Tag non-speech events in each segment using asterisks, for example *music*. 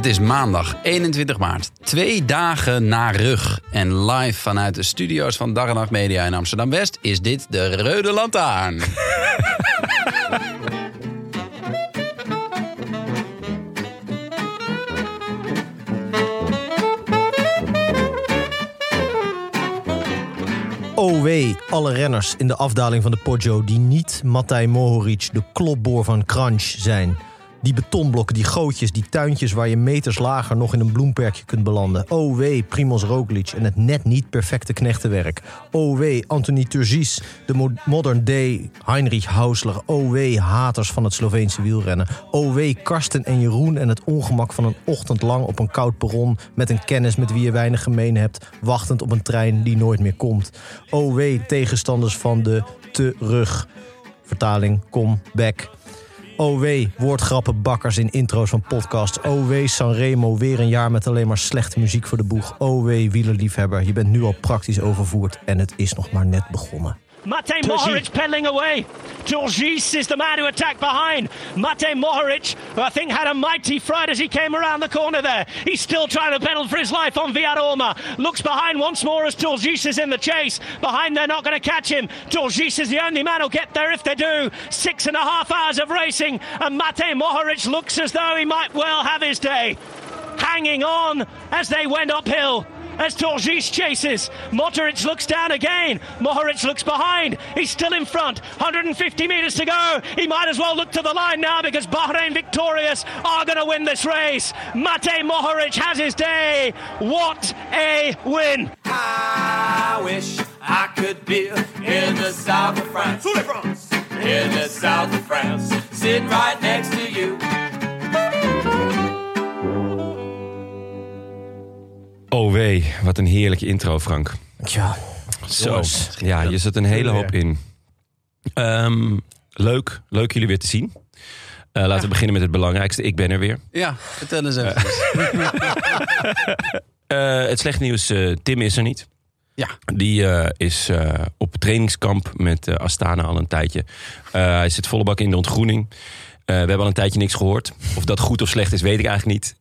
Het is maandag 21 maart, twee dagen na rug. En live vanuit de studio's van Dag en Nacht Media in Amsterdam-West is dit de Rode Lantaarn. *laughs* Wee, alle renners in de afdaling van de Poggio die niet Matej Mohoric, de klopboor van Crunch, zijn. Die betonblokken, die gootjes, die tuintjes waar je meters lager nog in een bloemperkje kunt belanden. Oh wee, Primoz Roglic en het net niet perfecte knechtenwerk. Oh wee, Anthony Turgis, de mo- modern day Heinrich Hausler. Oh wee, haters van het Sloveense wielrennen. Oh wee, Karsten en Jeroen en het ongemak van een ochtend lang op een koud perron... met een kennis met wie je weinig gemeen hebt... wachtend op een trein die nooit meer komt. Oh wee, tegenstanders van de terug. Vertaling, kom, back. Wee, woordgrappenbakkers in intro's van podcasts. Wee, Sanremo, weer een jaar met alleen maar slechte muziek voor de boeg. Wee, wielerliefhebber, je bent nu al praktisch overvoerd en het is nog maar net begonnen. Matej Mohoric pedaling away. Turgis is the man who attacked behind. Matej Mohoric, who I think had a mighty fright as he came around the corner there. He's still trying to pedal for his life on Villaroma. Looks behind once more as Turgis is in the chase. Behind, they're not going to catch him. Turgis is the only man who'll get there if they do. Six and a half hours of racing, and Matej Mohoric looks as though he might well have his day. Hanging on as they went uphill as Torgis chases. Motoric looks down again. Mohoric looks behind. He's still in front. 150 metres to go. He might as well look to the line now because Bahrain victorious are going to win this race. Mate Mohoric has his day. What a win! I wish I could be in the south of France. In the south of France. Sitting right next to you. Oh wee, wat een heerlijke intro, Frank. Tja, Zo. Ja, je zet een hele hoop in. Ehm, leuk, leuk jullie weer te zien. Eh, laten we beginnen met het belangrijkste. Ik ben er weer. Ja, vertel eens even. *laughs* Eh, het slechte nieuws, eh, Tim is er niet. Ja. Die is op trainingskamp met Astana al een tijdje. Hij zit volle bak in de ontgroening. We hebben al een tijdje niks gehoord. Of dat goed of slecht is, weet ik eigenlijk niet.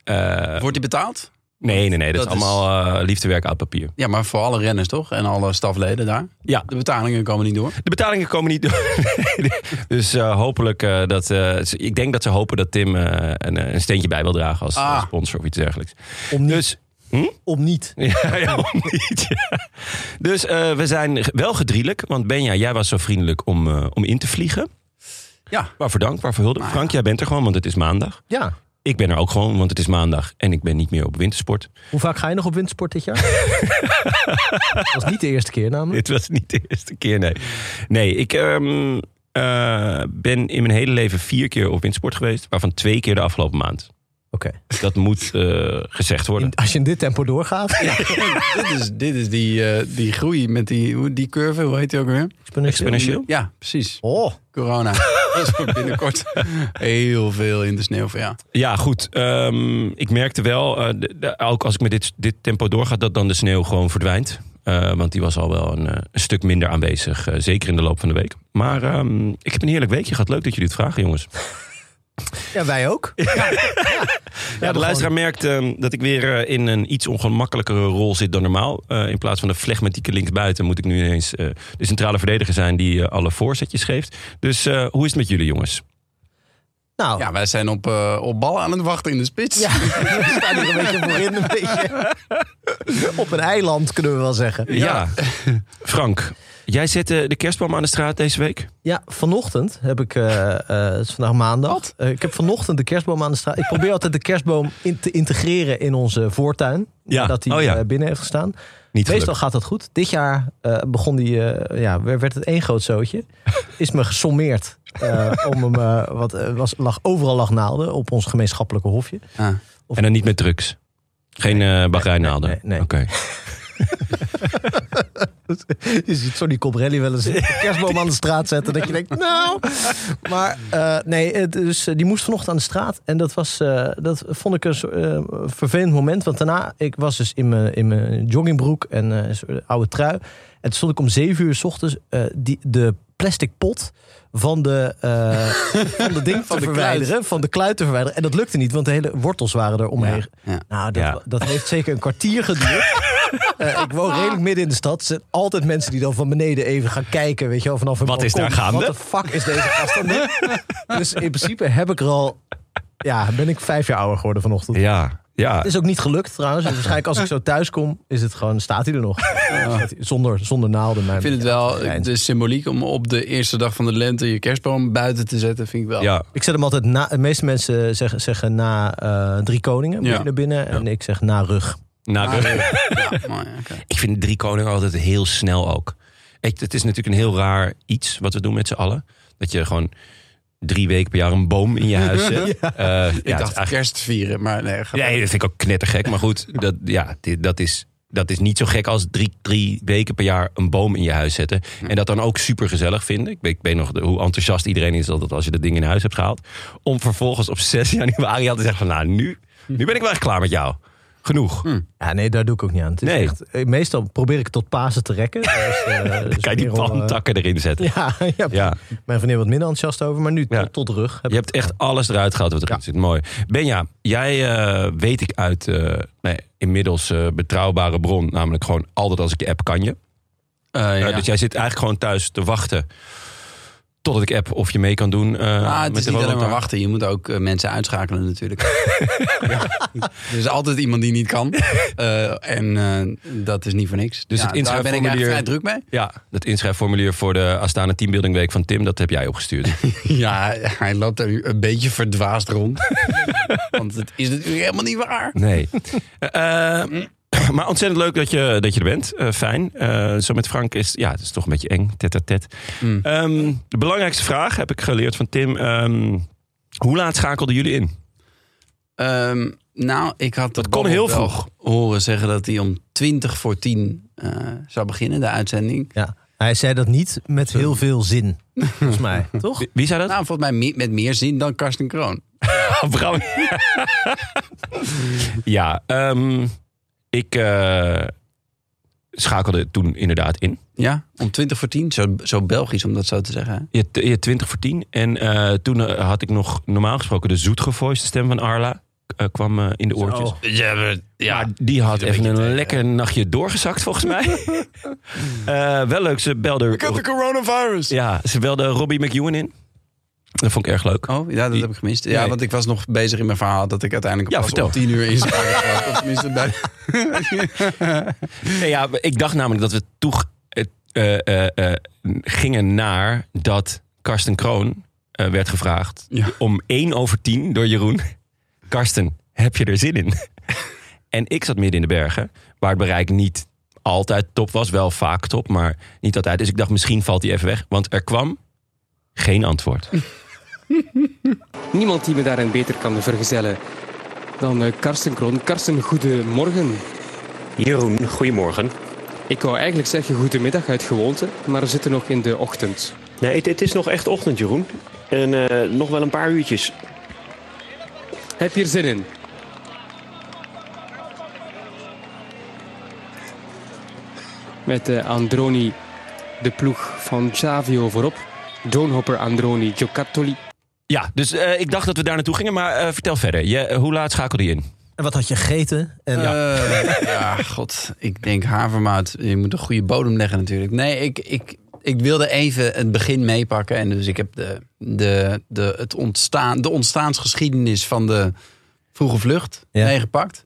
Wordt hij betaald? Nee, nee, nee. Dat, Dat is allemaal eh, liefdewerk uit papier. Ja, maar voor alle renners toch? En alle stafleden daar? Ja, De betalingen komen niet door. De betalingen komen niet door. *laughs* dus eh, hopelijk eh, dat. eh, ze- ik denk dat ze hopen dat Tim eh, een, een steentje bij wil dragen als Ah. eh, sponsor of iets dergelijks. om niet. Dus. Om niet. *laughs* Ja, ja, om niet, ja. Dus eh, we zijn wel gedrielijk. Want Benja, jij was zo vriendelijk om, eh, om in te vliegen. Ja. Waarvoor dank, waarvoor hulde. Maar- Frank, jij bent er gewoon, want het is maandag. Ja. Ik ben er ook gewoon, want het is maandag. En ik ben niet meer op wintersport. Hoe vaak ga je nog op windsport dit jaar? *laughs* Dat was niet de eerste keer namelijk. Dit was niet de eerste keer, nee. Nee, ik ehm, eh, ben in mijn hele leven vier keer op windsport geweest. Waarvan twee keer de afgelopen maand. Oké. Dat moet eh, gezegd worden. In- Als je in dit tempo doorgaat. Ja. dit is, dit is die, eh, die groei met die, die curve, hoe heet die ook weer? Exponentieel? Ja, precies. Oh, Corona. *laughs* *laughs* Binnenkort heel veel in de sneeuw ja. Ja, goed. Ehm, ik merkte wel, eh, ook als ik met dit, dit tempo doorga, dat dan de sneeuw gewoon verdwijnt. Eh, want die was al wel een, eh, stuk minder aanwezig. zeker in de loop van de week. Maar ehm, ik heb een heerlijk weekje gehad. Leuk dat jullie het vragen, jongens. Ja, wij ook. Ja, de luisteraar merkt ehm, dat ik weer eh, in een iets ongemakkelijkere rol zit dan normaal. Eh, in plaats van de flegmatieke linksbuiten moet ik nu ineens eh, de centrale verdediger zijn die eh, alle voorzetjes geeft. Dus eh, hoe is het met jullie jongens? Nou, Ja, wij zijn op, eh, op ballen aan het wachten in de spits. Ja, *laughs* we staan hier een beetje voorin. Een beetje. *laughs* Op een eiland, kunnen we wel zeggen. Ja. Frank, jij zette de kerstboom aan de straat deze week? Ja, vanochtend heb ik, eh, eh, het is vandaag maandag. Eh, ik heb vanochtend de kerstboom aan de straat. Ik probeer altijd de kerstboom in te integreren in onze voortuin. Ja. Dat hij Oh ja. eh, binnen heeft gestaan. Niet Meestal gaat dat goed. Dit jaar eh, begon die, eh, ja, werd het één groot zootje. *laughs* Is me gesommeerd. eh, om hem, eh, wat, eh, was, lag, overal lag naalden op ons gemeenschappelijke hofje. Ah. En dan niet met drugs? Geen eh bagrijnaalden? nee, nee. Oké. *laughs* *laughs* *laughs* Je ziet Sonny Cobrelli wel eens een kerstboom aan de straat zetten. Dat je denkt, nou. Maar eh, nee, dus, die moest vanochtend aan de straat. En dat, was, eh, dat vond ik een vervelend moment. Want daarna, ik was dus in mijn, in mijn joggingbroek en oude trui. En toen stond ik om zeven uur s ochtends die, de plastic pot van de, van de ding *laughs* te de verwijderen. Van de kluit te verwijderen. En dat lukte niet, want de hele wortels waren er omheen. Ja, ja. Nou, dat, Ja. dat heeft zeker een kwartier geduurd. *laughs* Eh, ik woon redelijk midden in de stad. Er zijn altijd mensen die dan van beneden even gaan kijken. Weet je wel, vanaf een Wat is daar gaande? Wat de fuck is deze gast doen? *laughs* Dus in principe heb ik er al... Ja, ben ik vijf jaar ouder geworden vanochtend. Ja, ja. Het is ook niet gelukt trouwens. En waarschijnlijk als ik zo thuis kom, is het gewoon, staat hij er nog. Zonder, zonder naalden. Maar Ik vind het wel de symboliek om op de eerste dag van de lente je kerstboom buiten te zetten, vind ik wel. ja. Ik zet hem altijd na... De meeste mensen zeggen, zeggen na eh, drie koningen. Moet Ja. je naar binnen. En ik zeg na rug. Nou, Ah, *laughs* ja, mooi. Ik vind drie koningen altijd heel snel ook. Ik, het is natuurlijk een heel raar iets wat we doen met z'n allen. Dat je gewoon drie weken per jaar een boom in je huis zet. *laughs* Ik Eh, ja, het is dacht eigenlijk- kerst vieren, maar nee. Ga Nee, dat vind ik ook knettergek. Maar goed, dat, ja, dit- dat, is, dat is niet zo gek als drie, drie weken per jaar een boom in je huis zetten. En dat dan ook super gezellig vinden. Ik weet, ik weet nog hoe enthousiast iedereen is altijd als je dat ding in huis hebt gehaald. Om vervolgens op 6 *laughs* januari al te zeggen van nou, nu, nu ben ik wel echt klaar met jou. Genoeg. Ja, nee, daar doe ik ook niet aan. Het is Nee. echt, eh, meestal probeer ik tot Pasen te rekken. *laughs* Dus, eh, dus Kan je die eh, plantakken erin zetten. Ja, *laughs* ja, Ja. mijn vriendin wat minder enthousiast over, maar nu Ja. tot, tot rug. Heb Je hebt echt alles eruit gehaald wat erin Ja. zit. Mooi. Benja, jij eh, weet ik uit eh, nee, inmiddels betrouwbare bron. Namelijk gewoon altijd als ik je app kan je. Ja. dus jij zit eigenlijk gewoon thuis te wachten totdat ik app of je mee kan doen. Ah, het met is de niet alleen maar wachten. Je moet ook eh, mensen uitschakelen natuurlijk. *laughs* Ja. Er is altijd iemand die niet kan. Eh, en dat is niet voor niks. Dus Ja, het daar ben ik inschrijfformulier- vrij druk mee. Ja, dat inschrijfformulier voor de Astana Teambuilding Week van Tim, dat heb jij opgestuurd. *laughs* Ja, hij loopt nu een beetje verdwaasd rond. *laughs* Want het is natuurlijk helemaal niet waar. Nee. Eh, maar ontzettend leuk dat je, dat je er bent. Eh, fijn. Eh, zo met Frank is, ja, het is toch een beetje eng. Tet a tet. Mm. Ehm, de belangrijkste vraag heb ik geleerd van Tim. Ehm, hoe laat schakelden jullie in? Ehm, nou, ik had Dat kon heel vroeg. horen zeggen dat hij om 20 voor 10 eh, zou beginnen, de uitzending. Ja. Hij zei dat niet met heel *laughs* veel zin, volgens mij. *laughs* Toch? Wie, wie zei dat? Nou, volgens mij me- met meer zin dan Karsten Kroon. *laughs* Ja, ehm, ik eh, schakelde toen inderdaad in. Ja, om 20 voor 10. Zo, zo Belgisch om dat zo te zeggen. hè? Je, je 20 voor 10. En eh, toen eh, had ik nog normaal gesproken de zoetgevoiste stem van Arla. eh, kwam in de oortjes. Ja, maar- ja. Maar die had even een tegen, lekker nachtje doorgezakt volgens mij. *laughs* Eh, wel leuk, ze belde... coronavirus. Ja, ze belde Robbie McEwen in. Dat vond ik erg leuk. Oh, ja, dat heb ik gemist. Ja, Nee. want ik was nog bezig in mijn verhaal dat ik uiteindelijk Ja, pas vertel. om 10 uur inschakeld *laughs* was. Of tenminste bij... Nee, ja, ik dacht namelijk dat we toe eh, eh, eh, gingen naar dat Karsten Kroon werd gevraagd Ja. om 1 over 10 door Jeroen. Karsten, heb je er zin in? *laughs* en ik zat midden in de bergen, waar het bereik niet altijd top was. Wel vaak top, maar niet altijd. Dus ik dacht, misschien valt hij even weg. Want er kwam geen antwoord. *laughs* Niemand die me daarin beter kan vergezellen dan eh, Karsten Kroon. Karsten, goedemorgen. Jeroen, goedemorgen. Ik wou eigenlijk zeggen goedemiddag uit gewoonte, maar we zitten nog in de ochtend. Nee, het, het is nog echt ochtend, Jeroen. En eh, nog wel een paar uurtjes. Heb je er zin in? Met eh, Androni, de ploeg van Xavio voorop. Doonhopper Androni Giocattoli. Ja, dus eh, ik dacht dat we daar naartoe gingen. Maar eh, vertel verder. Je, eh, hoe laat schakelde je in? En wat had je gegeten? En, Eh, *laughs* ja, god. Ik denk havermout. Je moet een goede bodem leggen natuurlijk. Nee, ik, ik, ik wilde even het begin meepakken. En dus ik heb de, de, de, het ontstaan, de ontstaansgeschiedenis van de vroege vlucht Ja. meegepakt.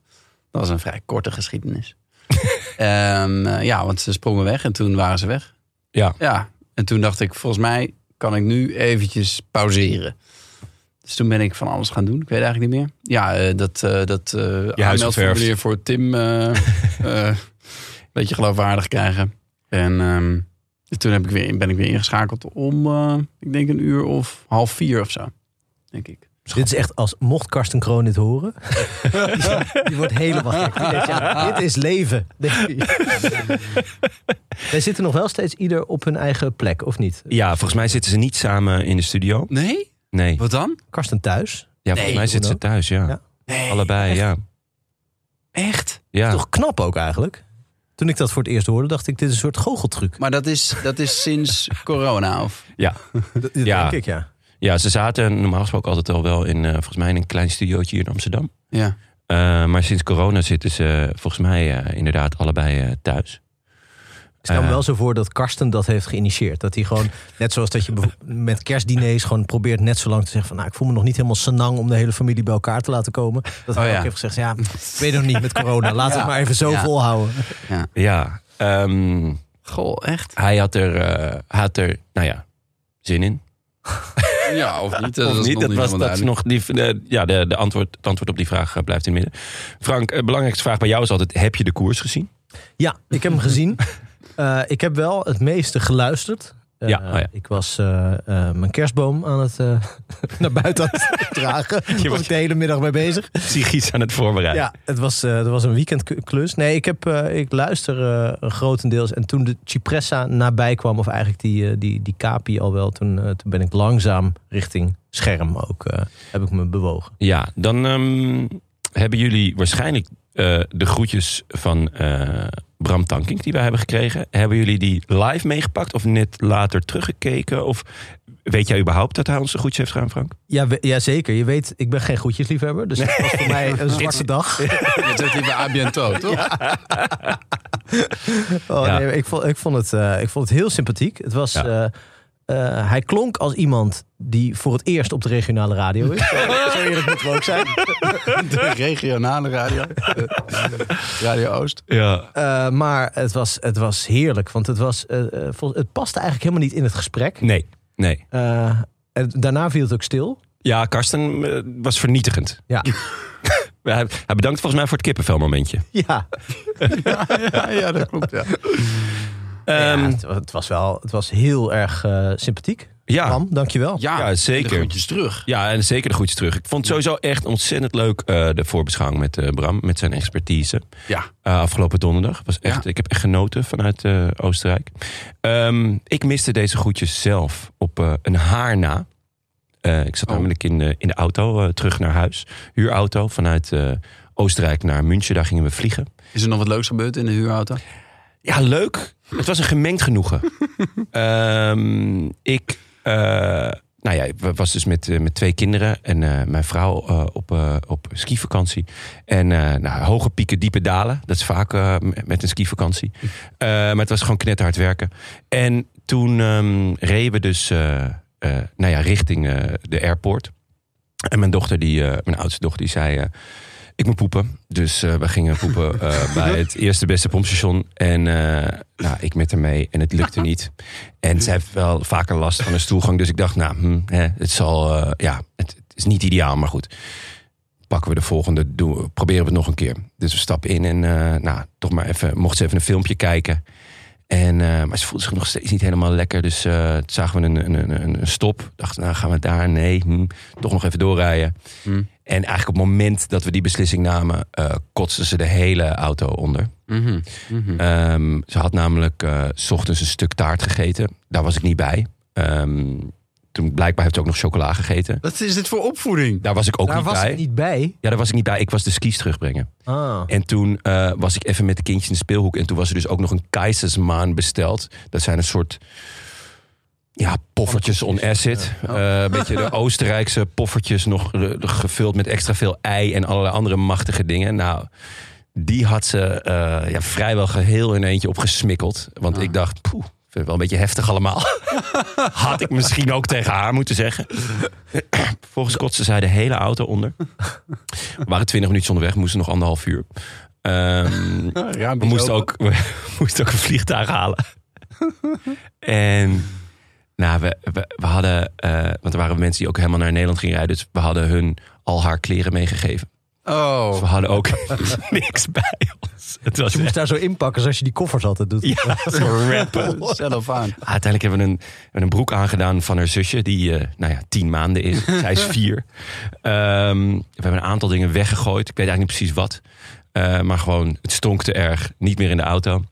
Dat was een vrij korte geschiedenis. *laughs* Ehm, eh, ja, want ze sprongen weg en toen waren ze weg. Ja. Ja, en toen dacht ik, volgens mij kan ik nu eventjes pauzeren. Dus toen ben ik van alles gaan doen. Ik weet eigenlijk niet meer. Ja, eh, dat, eh dat eh huis aanmeldformulier voor Tim eh *laughs* eh, een beetje geloofwaardig krijgen. En ehm, toen heb ik weer, ben ik weer ingeschakeld om, eh, ik denk een uur of half vier of zo. Denk ik. Dit is echt als mocht Karsten Kroon dit horen. *laughs* die wordt helemaal gek. Ja, dit is leven. *laughs* Wij zitten nog wel steeds ieder op hun eigen plek, of niet? Ja, volgens mij zitten ze niet samen in de studio. Nee? Nee. Wat dan? Karsten thuis. Ja, volgens Nee, mij zitten ze thuis, ja. Ja. Nee. Allebei, ja. Echt? ja. Toch knap ook eigenlijk. Toen ik dat voor het eerst hoorde, dacht ik, dit is een soort goocheltruc. Maar dat is, dat is sinds corona of? Ja. *laughs* Dat Ja. denk ik, ja. ja, ze zaten normaal gesproken altijd al wel in, eh, volgens mij in een klein studiootje hier in Amsterdam. Ja. Eh, maar sinds corona zitten ze volgens mij eh, inderdaad allebei eh, thuis. Ik stel me Eh. wel zo voor dat Karsten dat heeft geïnitieerd. Dat hij gewoon, net zoals dat je met kerstdiners gewoon probeert net zo lang te zeggen van... nou, ik voel me nog niet helemaal senang om de hele familie bij elkaar te laten komen. Dat hij Oh, ja. ook heeft gezegd, ja, ik weet nog niet met corona. Laten we het maar even zo Ja. volhouden. Ja, ehm, Goh, echt? hij had er, eh, had er, nou ja, zin in. *laughs* Ja, of niet? of niet? Dat, was, dat is nog die, de, ja, de, de antwoord, het antwoord op die vraag eh, blijft in het midden. Frank, de belangrijkste vraag bij jou is altijd: heb je de koers gezien? Ja, ik heb hem gezien. *laughs* Eh, ik heb wel het meeste geluisterd. Eh, Ja, oh ja. Ik was eh, mijn kerstboom aan het *laughs* naar buiten aan het *laughs* dragen. Daar was ik de hele middag mee bezig. Psychisch aan het voorbereiden. Ja, het was, het was een weekendklus. Nee, ik, heb, ik luister grotendeels. En toen de Cipressa nabij kwam, of eigenlijk die, die, die Capi al wel... Toen, toen ben ik langzaam richting scherm ook, heb ik me bewogen. Ja, dan ehm, hebben jullie waarschijnlijk de groetjes van Bram Tankink die wij hebben gekregen. Hebben jullie die live meegepakt of net later teruggekeken? Of weet jij überhaupt dat hij ons groetjes heeft gedaan, Frank? Ja, we- ja, zeker. Je weet, ik ben geen groetjesliefhebber. Dus het was voor mij een zwarte dag. Je zit hier bij Abiento, toch? Oh, Ja. nee, ik, vond, ik, vond het, eh, ik vond het heel sympathiek. Het was, Ja. eh, eh, hij klonk als iemand die voor het eerst op de regionale radio is. *laughs* Zo eerlijk moeten we ook zijn. *laughs* De regionale radio. Radio Oost. Ja. Eh, maar het was, het was heerlijk. Want het, was, eh, vol- het paste eigenlijk helemaal niet in het gesprek. Nee, nee. Eh, en daarna viel het ook stil. Ja, Karsten was vernietigend. Ja, *laughs* Hij, hij bedankt volgens mij voor het kippenvel momentje. ja. Ja, ja, dat klopt. Ja. Ehm, ja het, het was wel het was heel erg eh, sympathiek. ja, Bram, dankjewel. Ja, zeker. De groetjes terug. Ja, en zeker de groetjes terug. Ik vond het sowieso echt ontzettend leuk, eh, de voorbeschouwing met eh, Bram, met zijn expertise. Ja. Eh, afgelopen donderdag. Was echt, Ja. Ik heb echt genoten vanuit eh, Oostenrijk. Ehm, ik miste deze groetjes zelf op eh, een haar na. Eh, ik zat Oh. namelijk in, de in de auto terug naar huis. Huurauto vanuit eh, Oostenrijk naar München. Daar gingen we vliegen. Is er nog wat leuks gebeurd in de huurauto? Ja, leuk. Het was een gemengd genoegen. *laughs* Ehm, ik, eh, nou ja, ik was dus met, eh, met twee kinderen en eh, mijn vrouw eh, op, eh, op skivakantie. En nou, hoge pieken, diepe dalen. Dat is vaak met een skivakantie. Maar het was gewoon knetterhard werken. En toen ehm, reden we dus nou ja, richting de airport. En mijn dochter, die, mijn oudste dochter, die zei... ik moet poepen. Dus eh, we gingen poepen eh, *laughs* bij het eerste beste pompstation. En eh, nou, ik met haar mee. En het lukte niet. En zij heeft wel vaker last van een stoelgang. Dus ik dacht, nou, hm, hè, het zal... ja, het, het is niet ideaal, maar goed. Pakken we de volgende, doen, proberen we het nog een keer. Dus we stappen in en nou, toch maar even... Mocht ze even een filmpje kijken. En, maar ze voelde zich nog steeds niet helemaal lekker. Dus toen zagen we een, een, een, een stop. Dachten, nou gaan we daar? Nee, hm, toch nog even doorrijden. Hm. En eigenlijk op het moment dat we die beslissing namen, eh kotste ze de hele auto onder. Mhm, mhm. Ehm, ze had namelijk eh, s ochtends een stuk taart gegeten. Daar was ik niet bij. Ehm, toen blijkbaar heeft ze ook nog chocola gegeten. Wat is dit voor opvoeding? Daar was ik ook Daar niet was bij. ik niet bij. Ja, daar was ik niet bij. Ik was de skis terugbrengen. Ah. En toen eh, was ik even met de kindjes in de speelhoek. En toen was er dus ook nog een Keizersmaan besteld. Dat zijn een soort... Ja, poffertjes on acid. Eh, een beetje de *laughs* Oostenrijkse poffertjes. Nog eh, gevuld met extra veel ei en allerlei andere machtige dingen. Nou, die had ze eh, ja, vrijwel geheel in eentje opgesmikkeld. Want Ah. ik dacht, poeh, vind het wel een beetje heftig allemaal. *laughs* Had ik misschien ook tegen haar moeten zeggen. *laughs* Volgens kotste zij de hele auto onder. We waren twintig minuten onderweg, moesten nog anderhalf uur. Ehm, we moesten ook, we moesten ook een vliegtuig halen. en nou, we, we, we hadden, eh, want er waren mensen die ook helemaal naar Nederland gingen rijden. Dus we hadden hun al haar kleren meegegeven. Oh. Dus we hadden ook *laughs* niks bij ons. Het was Je moest daar zo inpakken zoals je die koffers altijd doet. ja, *laughs* zo rappen. Zelf aan. Ah, uiteindelijk hebben we een, hebben een broek aangedaan van haar zusje, die eh, nou ja, tien maanden is. *laughs* Zij is vier. Ehm, we hebben een aantal dingen weggegooid. Ik weet eigenlijk niet precies wat. Eh, maar gewoon, het stonk te erg. Niet meer in de auto.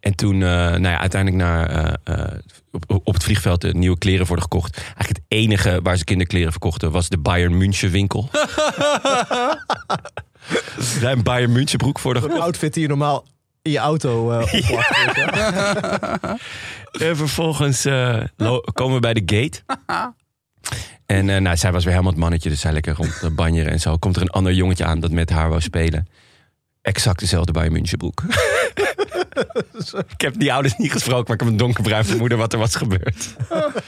En toen, eh, nou ja, uiteindelijk naar, eh, eh, op, op het vliegveld de nieuwe kleren worden gekocht. Eigenlijk het enige waar ze kinderkleren verkochten was de Bayern München winkel. *laughs* Zijn een Bayern München broek voor de Een outfit die je normaal in je auto opplakt. *laughs* je. *laughs* En vervolgens eh, komen we bij de gate. En eh, nou, zij was weer helemaal het mannetje, dus zij lekker rond de banjeren en zo. Komt er een ander jongetje aan dat met haar wou spelen. Exact dezelfde Bayern München broek. *laughs* ik heb die ouders niet gesproken, maar ik heb een donkerbruin vermoeden wat er was gebeurd.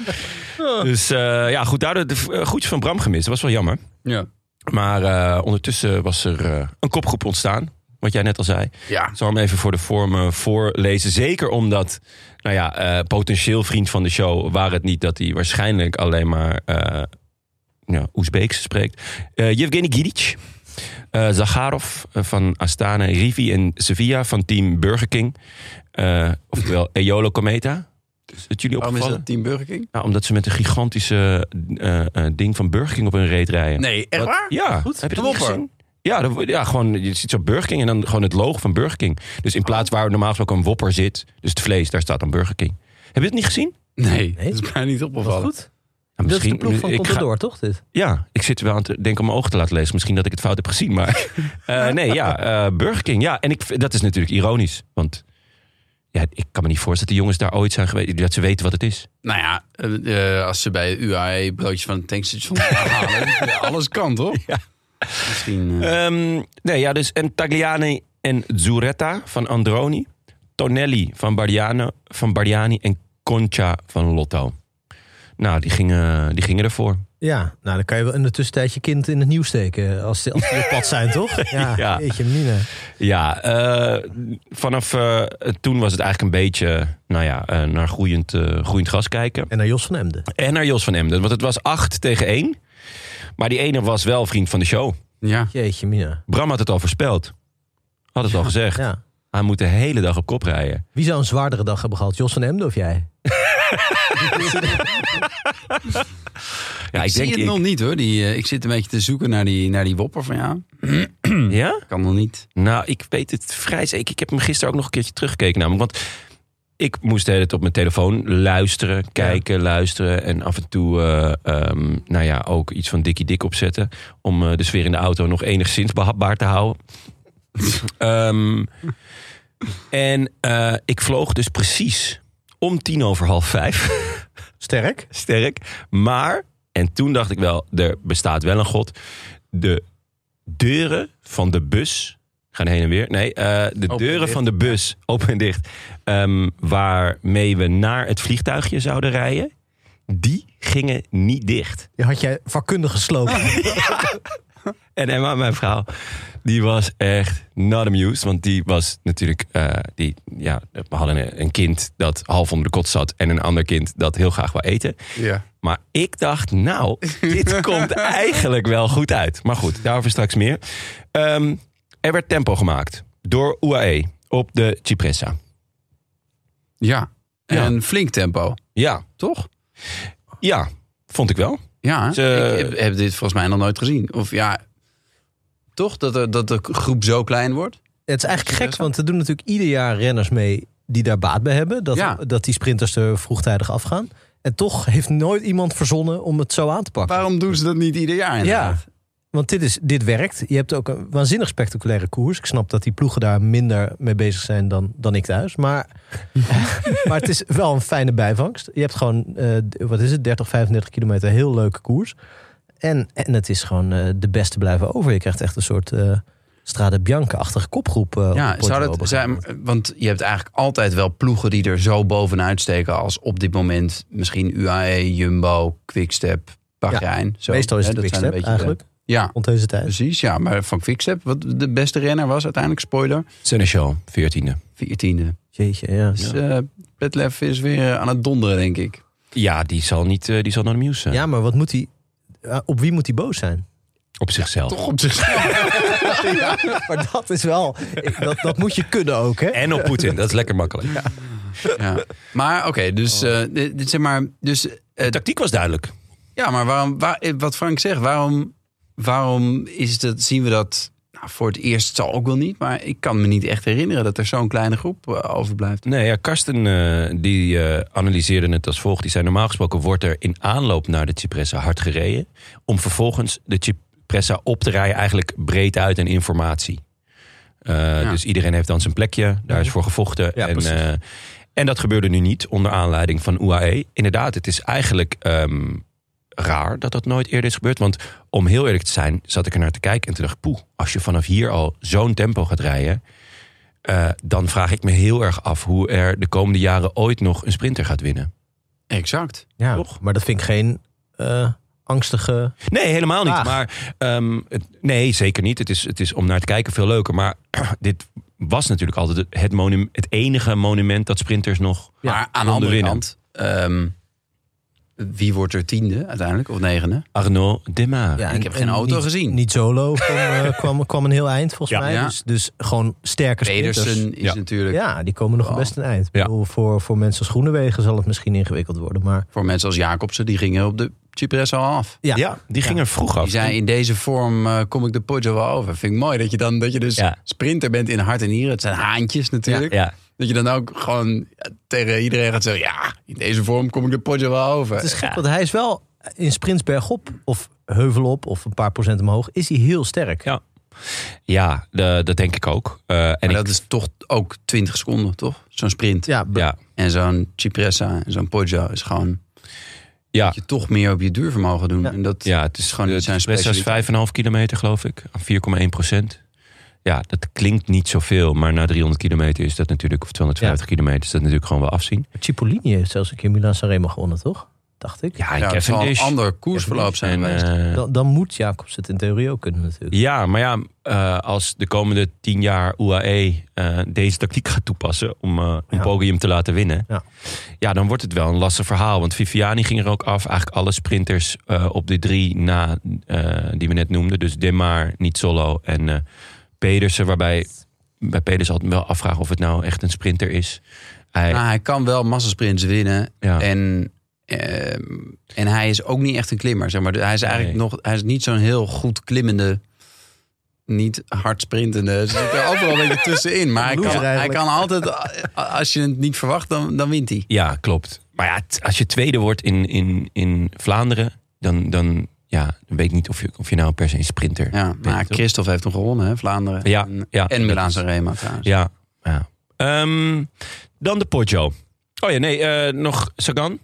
*laughs* dus eh, ja, goed, daardoor de uh, groetjes van Bram gemist. Dat was wel jammer. Ja. Maar eh, ondertussen was er eh, een kopgroep ontstaan. Wat jij net al zei. Ja. Ik zal hem even voor de vormen voorlezen. Zeker omdat, nou ja, eh, potentieel vriend van de show... waar het niet dat hij waarschijnlijk alleen maar ja, Oezbeeks spreekt. Yevgeny Gidic, uh, Zagarov van Astana, Rivi en Sevilla van team Burger King. Uh, oftewel *clears throat* Eolo Cometa. Is het jullie Waarom is opgevallen? dat Team Burger King? Nou, omdat ze met een gigantische uh, uh, ding van Burger King op hun reet rijden. Nee, echt Wat- waar? Ja, Goed. heb je dat gezien? Ja, ja, gewoon, je ziet zo Burger King en dan gewoon het logo van Burger King. Dus in plaats waar normaal gesproken een Whopper zit, dus het vlees, daar staat dan Burger King. Heb je het niet gezien? Nee, Nee. dat is mij niet Wat opgevallen. goed. Nou, Dat is de ploeg van Contador, toch? Dit? Ja, ik zit wel aan te denken om mijn ogen te laten lezen. Misschien dat ik het fout heb gezien, maar... *laughs* eh, nee, ja, eh, Burger King. Ja, en ik, dat is natuurlijk ironisch. Want ja, ik kan me niet voorstellen dat de jongens daar ooit zijn geweest... dat ze weten wat het is. Nou ja, eh, als ze bij UAE broodjes van het tankstation *laughs* halen, alles kan toch? Ja. Misschien. eh, Ehm, nee, ja, dus en Tagliani en Zuretta van Androni. Tonelli van Bardiano, van Bardiani en Concha van Lotto. Nou, die gingen, die gingen ervoor. Ja, nou dan kan je wel in de tussentijd je kind in het nieuws steken. Als die op pad zijn, toch? *laughs* Ja, Ja. Jeetje, Mina. Ja, eh, vanaf eh, toen was het eigenlijk een beetje nou ja, eh, naar groeiend, groeiend gas kijken. En naar Jos van Emden. En naar Jos van Emden, want het was 8 tegen 1. Maar die ene was wel vriend van de show. ja. Jeetje, Mina. Bram had het al voorspeld. Had het al gezegd. Ja. Hij moet de hele dag op kop rijden. Wie zou een zwaardere dag hebben gehad? Jos van Emden of jij? Ja, ik, zie het nog niet hoor. Die, eh, ik zit een beetje te zoeken naar die, naar die wopper van jou. *clears throat* Ja? Kan nog niet. Nou, ik weet het vrij zeker. Ik heb hem gisteren ook nog een keertje teruggekeken namelijk. Want ik moest de hele tijd op mijn telefoon luisteren, kijken, luisteren. En af en toe, eh, ehm, nou ja, ook iets van Dikkie Dik opzetten. Om eh, de sfeer in de auto nog enigszins behapbaar te houden. *laughs* Ehm, en eh, ik vloog dus precies om tien over half vijf. Sterk. *laughs* Sterk. Maar, en toen dacht ik wel, er bestaat wel een god. De deuren van de bus gaan heen en weer. Nee, eh, de en deuren van de bus open en dicht. ehm, waarmee we naar het vliegtuigje zouden rijden. Die gingen niet dicht. Je had jij vakkundig geslopen. *laughs* *laughs* En Emma, mijn vrouw, die was echt not amused. Want die was natuurlijk, eh, die, ja, we hadden een, kind dat half onder de kot zat. En een ander kind dat heel graag wou eten. Ja. Maar ik dacht, nou, dit *laughs* komt eigenlijk wel goed uit. Maar goed, daarover straks meer. Ehm, er werd tempo gemaakt door UAE op de Cipressa. Ja. Ja. En flink tempo, Ja, toch? ja, vond ik wel. Ja? Ze- ik heb, dit volgens mij nog nooit gezien. Of ja, toch? Dat, er, dat de groep zo klein wordt? Het is eigenlijk gek, want er doen natuurlijk ieder jaar renners mee die daar baat bij hebben. Dat, Ja. dat die sprinters er vroegtijdig afgaan. En toch heeft nooit iemand verzonnen om het zo aan te pakken. Waarom doen ze dat niet ieder jaar inderdaad? Want dit, is, dit werkt. Je hebt ook een waanzinnig spectaculaire koers. Ik snap dat die ploegen daar minder mee bezig zijn dan, dan ik thuis. Maar, *laughs* maar het is wel een fijne bijvangst. Je hebt gewoon, eh, wat is het, 30, 35 kilometer heel leuke koers. En, en het is gewoon eh, de beste blijven over. Je krijgt echt een soort eh, Strade Bianca-achtige kopgroep. op Ja, zou dat zijn, want je hebt eigenlijk altijd wel ploegen die er zo bovenuit steken als op dit moment misschien UAE, Jumbo, Quickstep, Bahrein. Zo, Meestal is het Quickstep de- eigenlijk, ja, rond deze tijd. precies. Ja, maar van Quickstep, wat de beste renner was uiteindelijk, spoiler, Seneschal, 14e. 14e. Jeetje, ja. Dus eh Petlef is weer aan het donderen, denk ik. Ja, die zal, niet, eh, die zal naar de nieuws zijn. Ja, maar wat moet hij... eh, op wie moet hij boos zijn? Op zichzelf. Toch op zichzelf. *laughs* ja, maar dat is wel... Dat, dat moet je kunnen ook, hè? En op Poetin, dat is lekker makkelijk. ja. Maar oké, dus, Oh. eh, dit, zeg maar, dus De eh, tactiek was duidelijk. Ja, maar waarom, waar, eh, wat Frank zegt, waarom, waarom is dat, zien we dat nou, voor het eerst? Zal ook wel niet, maar ik kan me niet echt herinneren dat er zo'n kleine groep eh, overblijft. Nee, ja, Karsten eh, die eh, analyseerde het als volgt. Die zei normaal gesproken wordt er in aanloop naar de Cipressa hard gereden. Om vervolgens de Cipressa op te rijden eigenlijk breed uit en informatie. Eh, Dus iedereen heeft dan zijn plekje. Daar is voor gevochten. Ja, en, precies. eh, en dat gebeurde nu niet onder aanleiding van UAE. Inderdaad, het is eigenlijk ehm, raar dat dat nooit eerder is gebeurd. Want om heel eerlijk te zijn, zat ik er naar te kijken en toen dacht ik... poeh, als je vanaf hier al zo'n tempo gaat rijden... eh, dan vraag ik me heel erg af hoe er de komende jaren ooit nog een sprinter gaat winnen. Exact. Ja, Toch? maar dat vind ik geen eh, angstige... Nee, helemaal niet. Vraag. Maar ehm, het- nee, zeker niet. Het is, het is om naar te kijken veel leuker. Maar *clears throat* dit was natuurlijk altijd het, het, monument, het enige monument dat sprinters nog maar aan de konden andere winnen. kant, ehm, wie wordt er tiende uiteindelijk, of negende? Arnaud Demar. Ja, Ik heb geen auto niet, gezien. Niet solo kwam, eh, *laughs* kwam, kwam een heel eind volgens Ja. mij. Ja. Dus, dus gewoon sterke sprinters. Pedersen is Ja. natuurlijk Ja, die komen nog Wow. best een eind. Ik Ja. bedoel, voor, voor mensen als Groenewegen zal het misschien ingewikkeld worden. Maar voor mensen als Jacobsen, die gingen op de Cipressa al af. ja, Ja, die ging er vroeg af. Die zei in deze vorm eh, kom ik de Poggio wel over. Vind ik mooi dat je dan dat je dus Ja. sprinter bent in hart en nieren. Het zijn haantjes natuurlijk. Ja, Dat je dan ook gewoon tegen iedereen gaat zeggen... ja, in deze vorm kom ik de Poggio wel over. het is gek, want hij is wel in sprints bergop of heuvelop of een paar procent omhoog, is hij heel sterk. Ja. ja de- dat denk ik ook. Eh, en Maar ik, dat is toch ook 20 seconden, toch? Zo'n sprint. Ja, ja, En zo'n Cipressa en zo'n Poggio is gewoon... ja, dat je toch meer op je duurvermogen doen. Ja. En dat, ja, het is gewoon niet zijn zijn is 5,5 kilometer geloof ik. 4,1 procent. Ja, dat klinkt niet zoveel. Maar na 300 kilometer is dat natuurlijk, of 250 kilometer is dat natuurlijk gewoon wel afzien. Cipollini heeft zelfs een keer Milan Sanremo gewonnen, toch? Dacht ik. Ja, ja, het zal een Cavendish. ander koersverloop zijn En, geweest. eh, Dan, dan moet Jacobs het in theorie ook kunnen natuurlijk. Ja, maar ja, eh, als de komende tien jaar UAE eh, deze tactiek gaat toepassen om een Ja. podium te laten winnen, Ja. ja. dan wordt het wel een lastig verhaal. Want Viviani ging er ook af. Eigenlijk alle sprinters eh, op de drie na eh, die we net noemden. Dus Demar, niet solo en eh, Pedersen, waarbij bij Pedersen altijd wel afvragen of het nou echt een sprinter is. Hij, Nou, hij kan wel massasprints winnen. ja. En, ehm, en hij is ook niet echt een klimmer. Zeg maar. Hij is eigenlijk Nee. nog, hij is niet zo'n heel goed klimmende, niet hard sprintende. Ze zitten er overal een beetje tussenin. Maar hij kan, hij kan altijd, als je het niet verwacht, dan, dan wint hij. Ja, klopt. Maar ja, als je tweede wordt in, in, in Vlaanderen, dan, dan, ja, dan weet ik niet of je, of je nou per se een sprinter Ja, bent. maar toch? Christophe heeft hem gewonnen, hè, Vlaanderen. Ja, en, ja. en Milaan Sanremo trouwens. Ja, ja. Ehm, dan de Poggio. Oh ja, nee, eh, nog Sagan.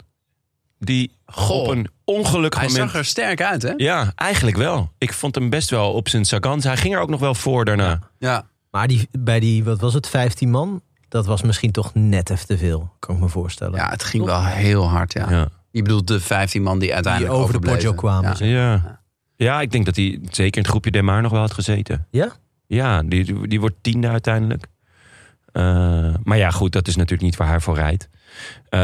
Die Goh. op een ongelukkig Hij moment... zag er sterk uit, hè? Ja, eigenlijk wel. Ik vond hem best wel op zijn Sagan. Hij ging er ook nog wel voor daarna. Ja. Maar die, bij die, wat was het, 15 man? Dat was misschien toch net even te veel, kan ik me voorstellen. Ja, het ging wel heel hard, ja. Ja. Je bedoelt de 15 man die die uiteindelijk over de. Poggio kwamen. Ja. Ja. ja, ik denk dat hij zeker in het groepje Demar nog wel had gezeten. Ja? Ja, die, die wordt tiende uiteindelijk. Eh, maar ja, goed, dat is natuurlijk niet waar hij voor rijdt. Eh,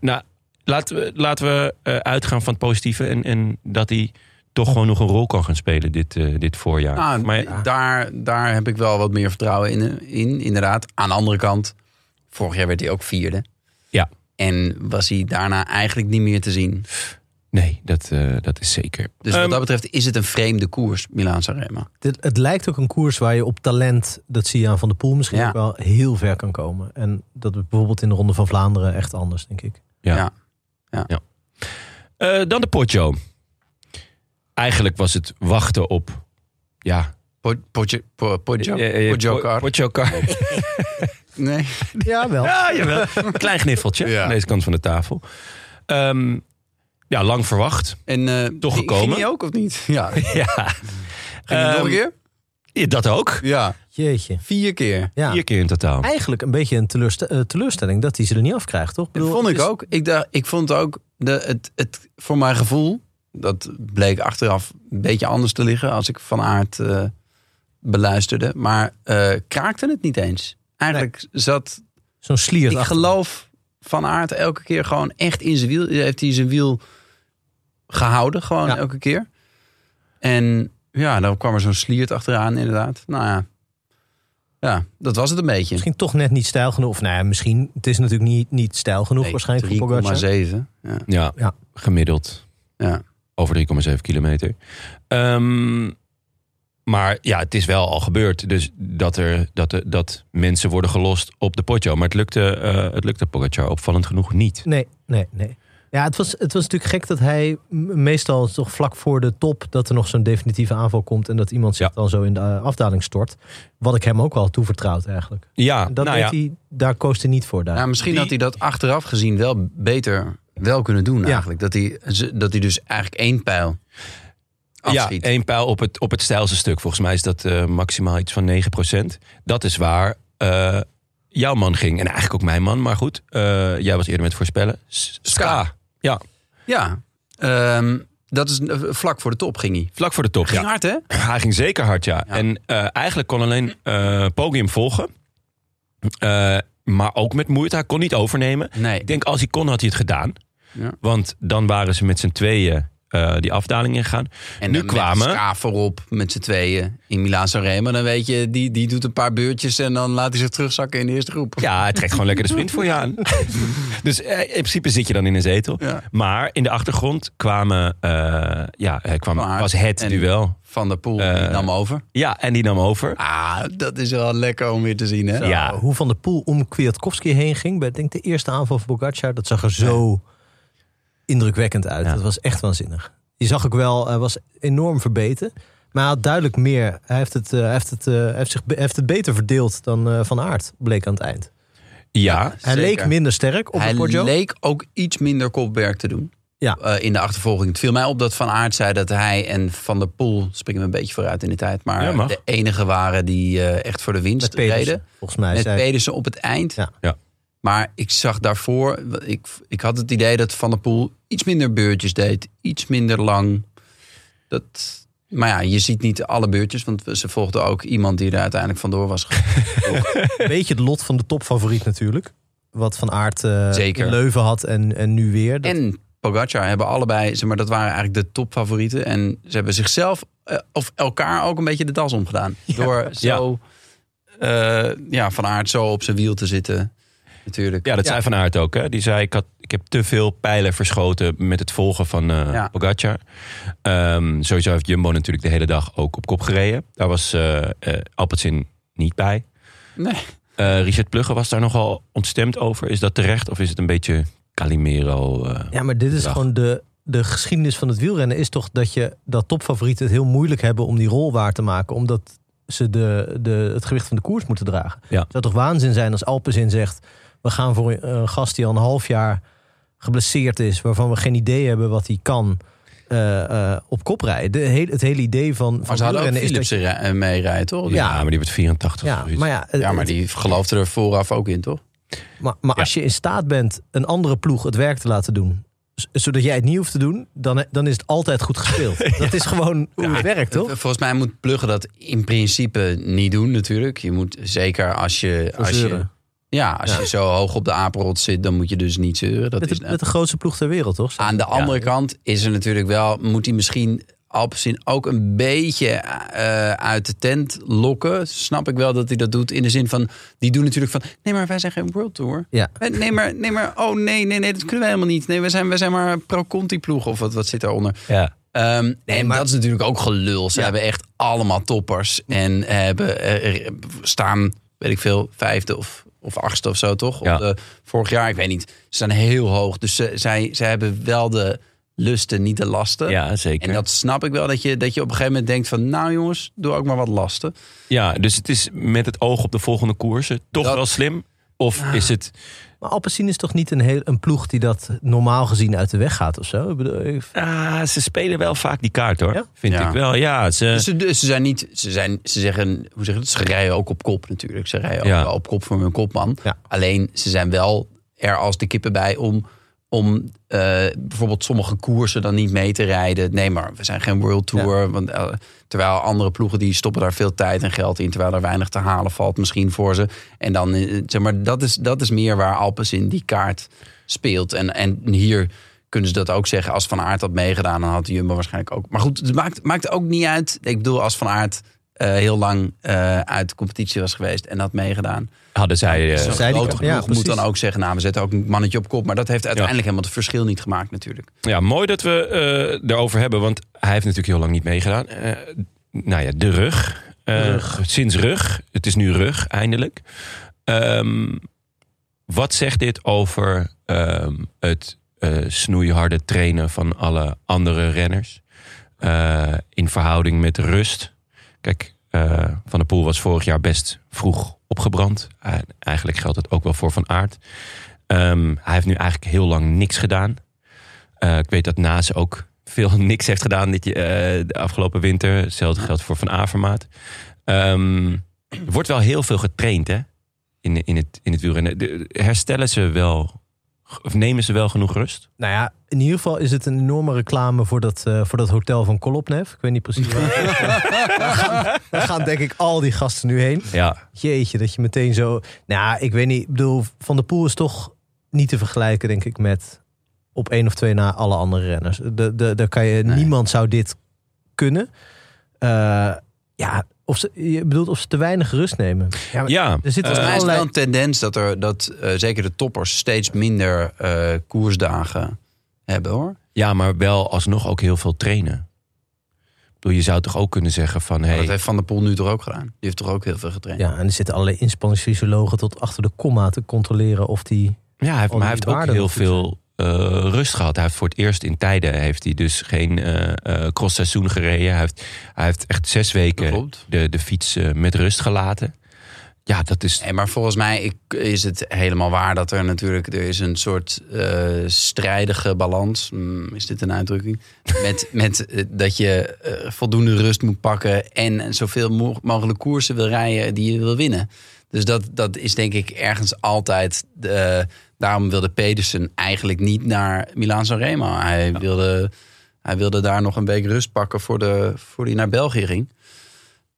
nou, laten we, laten we eh, uitgaan van het positieve. En, en dat hij toch gewoon nog een rol kan gaan spelen dit, eh, dit voorjaar. Nou, maar daar, daar heb ik wel wat meer vertrouwen in, in, inderdaad. Aan de andere kant, vorig jaar werd hij ook vierde. Ja. En was hij daarna eigenlijk niet meer te zien. nee, dat, eh, dat is zeker. Dus Ehm, wat dat betreft is het een vreemde koers, Milaan Sanremo. Het, het lijkt ook een koers waar je op talent, dat zie je aan Van der Poel misschien Ja. ook wel, heel ver kan komen. En dat is bijvoorbeeld in de Ronde van Vlaanderen echt anders, denk ik. Ja. Ja. Eh, dan de Poggio. Eigenlijk was het wachten op... Ja, Po- Poggio, Po- Poggio, Poggio *laughs* Nee. Ja, wel. Ja, jawel. Een klein gniffeltje Ja. aan deze kant van de tafel. Ehm, ja, lang verwacht. En, eh, Toch ging- gekomen. Ging hij ook of niet? Ja. *laughs* ja. Ging nog Ehm, een keer? Ja, dat ook. Ja, Jeetje. vier keer. Ja. Vier keer in totaal. Eigenlijk een beetje een teleurste- eh, teleurstelling dat hij ze er niet afkrijgt, toch? Dat bedoel, vond het ik is- ook. Ik, dacht, ik vond ook, de, het, het, voor mijn gevoel, dat bleek achteraf een beetje anders te liggen als ik Van Aert eh, beluisterde. Maar eh, kraakte het niet eens. Eigenlijk zat, Zo'n sliert ik achter. geloof Van Aert elke keer gewoon echt in zijn wiel. Heeft hij zijn wiel gehouden gewoon Ja. elke keer. En ja, dan kwam er zo'n sliert achteraan inderdaad. Nou ja, ja dat was het een beetje. Misschien toch net niet stijl genoeg. Of nou ja, misschien. Het is natuurlijk niet, niet stijl genoeg Nee, waarschijnlijk voor Pogacar. 3,7. Ja. Ja, Ja. gemiddeld. Ja. Over 3,7 kilometer. Ehm, maar ja, het is wel al gebeurd. Dus dat, er, dat, er, dat mensen worden gelost op de potjo. Maar het lukte, eh het lukte Pogacar opvallend genoeg niet. Nee, nee, nee. Ja, het was, het was natuurlijk gek dat hij meestal toch vlak voor de top... dat er nog zo'n definitieve aanval komt... en dat iemand zich Ja. dan zo in de eh, afdaling stort. Wat ik hem ook wel toevertrouwd eigenlijk. Ja, Dat nou deed ja. hij, daar koos hij niet voor. Daar. Ja, misschien Die- had hij dat achteraf gezien wel beter wel kunnen doen eigenlijk. Dat hij, dat hij dus eigenlijk één pijl Ja, één pijl op het, op het stijlste stuk. Volgens mij is dat eh, maximaal iets van 9%. Dat is waar eh, jouw man ging. En eigenlijk ook mijn man, maar goed. eh, jij was eerder met voorspellen. S- Ska. Ja, Ja, ehm, dat is vlak voor de top ging hij. vlak voor de top. Ging Ja. hard hè? Hij ging zeker hard, ja. Ja. En eigenlijk kon alleen hem volgen. Maar ook met moeite. Hij kon niet overnemen. Nee. Ik denk als hij kon, had hij het gedaan. Ja. Want dan waren ze met z'n tweeën eh, die afdaling ingegaan. En nu kwamen... met Ska voorop met z'n tweeën in Milaan Sanremo. Dan weet je, die, die doet een paar beurtjes en dan laat hij zich terugzakken in de eerste groep. Ja, hij trekt gewoon lekker de sprint voor je aan. *laughs* Dus eh, in principe zit je dan in een zetel. Ja. Maar in de achtergrond kwamen, eh, ja, kwam, was het en- duel. Van der Poel die nam over. Ja, en die nam over. Ah, dat is wel lekker om weer te zien hè? Zo, ja. Hoe Van de Poel om Kwiatkowski heen ging... bij denk ik, de eerste aanval van Pogacar... dat zag er zo indrukwekkend uit. Ja. Dat was echt waanzinnig. Je zag ook wel, hij was enorm verbeten... Maar hij had duidelijk meer. Hij heeft het, eh, hij heeft het, eh, hij heeft zich, heeft het beter verdeeld dan eh, Van Aert, bleek aan het eind. Ja, Hij Zeker. leek minder sterk op Hij de leek ook iets minder kopwerk te doen. Ja. eh, in de achtervolging. Het viel mij op dat Van Aert zei dat hij en Van der Poel, springen we een beetje vooruit in de tijd, maar Ja, de enige waren die eh, echt voor de winst met Pedersen, reden. volgens mij. Met zei- Pedersen op het eind. Ja. Ja. Maar ik zag daarvoor, ik, ik had het idee dat Van der Poel iets minder beurtjes deed. Iets minder lang. Dat, maar ja, je ziet niet alle beurtjes, want ze volgden ook iemand die er uiteindelijk vandoor was *laughs* beetje het lot van de topfavoriet natuurlijk. Wat Van Aert eh, Zeker. in Leuven had en, en nu weer. Dat- En Pogacar hebben allebei, zeg maar, dat waren eigenlijk de topfavorieten. En ze hebben zichzelf, eh, of elkaar ook een beetje de das omgedaan. Door zo, eh, ja, Van Aert zo op zijn wiel te zitten. Natuurlijk. ja dat zei Van Aert ook. Hè? Die zei, ik, had, ik heb te veel pijlen verschoten met het volgen van eh Ja. Pogacar. Ehm, sowieso heeft Jumbo natuurlijk de hele dag ook op kop gereden. Daar was eh eh, Alpecin niet bij. Nee. Eh, Richard Plugge was daar nogal ontstemd over. Is dat terecht of is het een beetje Calimero? eh? Ja, maar dit is Dag. gewoon de, de geschiedenis van het wielrennen. Is toch dat je dat topfavorieten het heel moeilijk hebben om die rol waar te maken. Omdat ze de, de, het gewicht van de koers moeten dragen. Ja. Het zou toch waanzin zijn als Alpezin zegt... we gaan voor een, gast die al een half jaar geblesseerd is... waarvan we geen idee hebben wat hij kan... eh, eh, op kop rijden. De het hele idee van, Maar van ze hadden ook is dat Philips je- er- eh, meerijden, toch? ja, ja. maar die wordt 84 Ja, of zoiets. maar ja, het- Ja, maar die geloofde er vooraf ook in, toch? Maar, maar als je in staat bent een andere ploeg het werk te laten doen, zodat jij het niet hoeft te doen, dan, dan is het altijd goed gespeeld. *laughs* Dat is gewoon hoe het werkt, toch? Volgens mij moet Pluggen dat in principe niet doen, natuurlijk. Je moet zeker als je. Als je. Ja, als Ja. je zo hoog op de apenrot zit, dan moet je dus niet zeuren. Dat Met is de, met de grootste ploeg ter wereld, toch? Aan de andere kant is er natuurlijk wel, moet hij misschien Alpecin ook een beetje eh, uit de tent lokken. Snap ik wel dat hij dat doet in de zin van, die doen natuurlijk van, nee maar wij zijn geen World Tour. Ja. Wij- Nee maar, nee maar, oh nee, nee, nee, dat kunnen wij helemaal niet. Nee, we zijn, we zijn maar pro-Conti ploeg of wat, wat zit daaronder. ja. Ehm, en maar- dat is natuurlijk ook gelul. Ze Ja. hebben echt allemaal toppers. En hebben, eh, er staan, weet ik veel, vijfde of, of achtste of zo, toch? Ja. Op de, vorig jaar, ik weet niet. Ze staan heel hoog. Dus ze, zij, zij hebben wel de lusten, niet de lasten. ja, zeker. En dat snap ik wel, dat je, dat je op een gegeven moment denkt van... nou jongens, doe ook maar wat lasten. Ja, dus het is met het oog op de volgende koersen toch Dat- wel slim. Of is het... Maar Alpecin is toch niet een, heel, een ploeg die dat normaal gezien uit de weg gaat of zo? Ik bedoel, ik- Ah, ze spelen wel vaak die kaart hoor. Ja? Vind Ja. ik wel. Ja, ze, Ze, ze zijn niet, ze zijn, ze zeggen, hoe zeg je dat? Ze rijden ook op kop natuurlijk. Ze rijden Ja. ook op kop voor hun kopman. Ja. Alleen ze zijn wel er als de kippen bij om, om eh, bijvoorbeeld sommige koersen dan niet mee te rijden. Nee, maar we zijn geen World Tour. Want, eh, terwijl andere ploegen die stoppen daar veel tijd en geld in. Terwijl er weinig te halen valt misschien voor ze. En dan, eh, zeg maar, dat is, dat is meer waar Alpes in die kaart speelt. En, en hier kunnen ze dat ook zeggen. Als Van Aert had meegedaan, dan had Jumbo waarschijnlijk ook. Maar goed, het maakt, maakt ook niet uit. Ik bedoel, als Van Aert heel lang uit de competitie was geweest en had meegedaan. Hadden zij... eh, die- grote ja, ploeg moet precies. dan ook zeggen, nou, we zetten ook een mannetje op kop. Maar dat heeft uiteindelijk helemaal het verschil niet gemaakt natuurlijk. Ja, mooi dat we eh erover hebben, want hij heeft natuurlijk heel lang niet meegedaan. Eh, nou ja, de rug. Eh, Sinds rug. Het is nu rug, eindelijk. Ehm, wat zegt dit over ehm, het eh, snoeiharde trainen van alle andere renners? Eh, in verhouding met rust. Kijk, eh, Van der Poel was vorig jaar best vroeg opgebrand. Eh, eigenlijk geldt het ook wel voor Van Aert. Ehm, hij heeft nu eigenlijk heel lang niks gedaan. Eh, ik weet dat Naas ook veel *laughs* niks heeft gedaan dit, eh, de afgelopen winter. Hetzelfde geldt voor Van Avermaat. Ehm, er wordt wel heel veel getraind hè? In, in, het, in het wielrennen. Herstellen ze wel, of nemen ze wel genoeg rust? nou ja, in ieder geval is het een enorme reclame voor dat, eh, voor dat hotel van Kolopnev. Ik weet niet precies waar. *laughs* daar, gaan, daar gaan denk ik al die gasten nu heen. Ja, Jeetje, dat je meteen zo... Nou, ik weet niet. Ik bedoel, Van der Poel is toch niet te vergelijken, denk ik, met op één of twee na alle andere renners. De, de, daar kan je, Nee. Niemand zou dit kunnen. Eh, ja, of ze, je bedoelt of ze te weinig rust nemen. Ja, er zit Volgens mij is allerlei... wel een tendens dat, er, dat eh, zeker de toppers steeds minder eh, koersdagen hebben hoor. ja, maar wel alsnog ook heel veel trainen. Ik bedoel, je zou toch ook kunnen zeggen van... Hey, Dat heeft Van der Poel nu toch ook gedaan. Die heeft toch ook heel veel getraind. Ja, en er zitten allerlei inspanningsfysiologen tot achter de komma te controleren of die... Ja, hij heeft, al maar hij heeft ook heel veel rust gehad. Hij heeft voor het eerst in tijden heeft hij dus geen eh eh crossseizoen gereden. Hij heeft, hij heeft echt zes weken de, de fiets eh, met rust gelaten. Ja, dat is... Nee, maar volgens mij ik- is het helemaal waar dat er natuurlijk er is een soort eh, strijdige balans. Hmm, is dit een uitdrukking? *laughs* Met, met eh, dat je eh, voldoende rust moet pakken en zoveel mo- mogelijk koersen wil rijden die je wil winnen. Dus dat, dat is denk ik ergens altijd. De, daarom wilde Pedersen eigenlijk niet naar Milaan Sanremo. Hij, wilde, hij wilde daar nog een week rust pakken voor, de, voor hij naar België ging.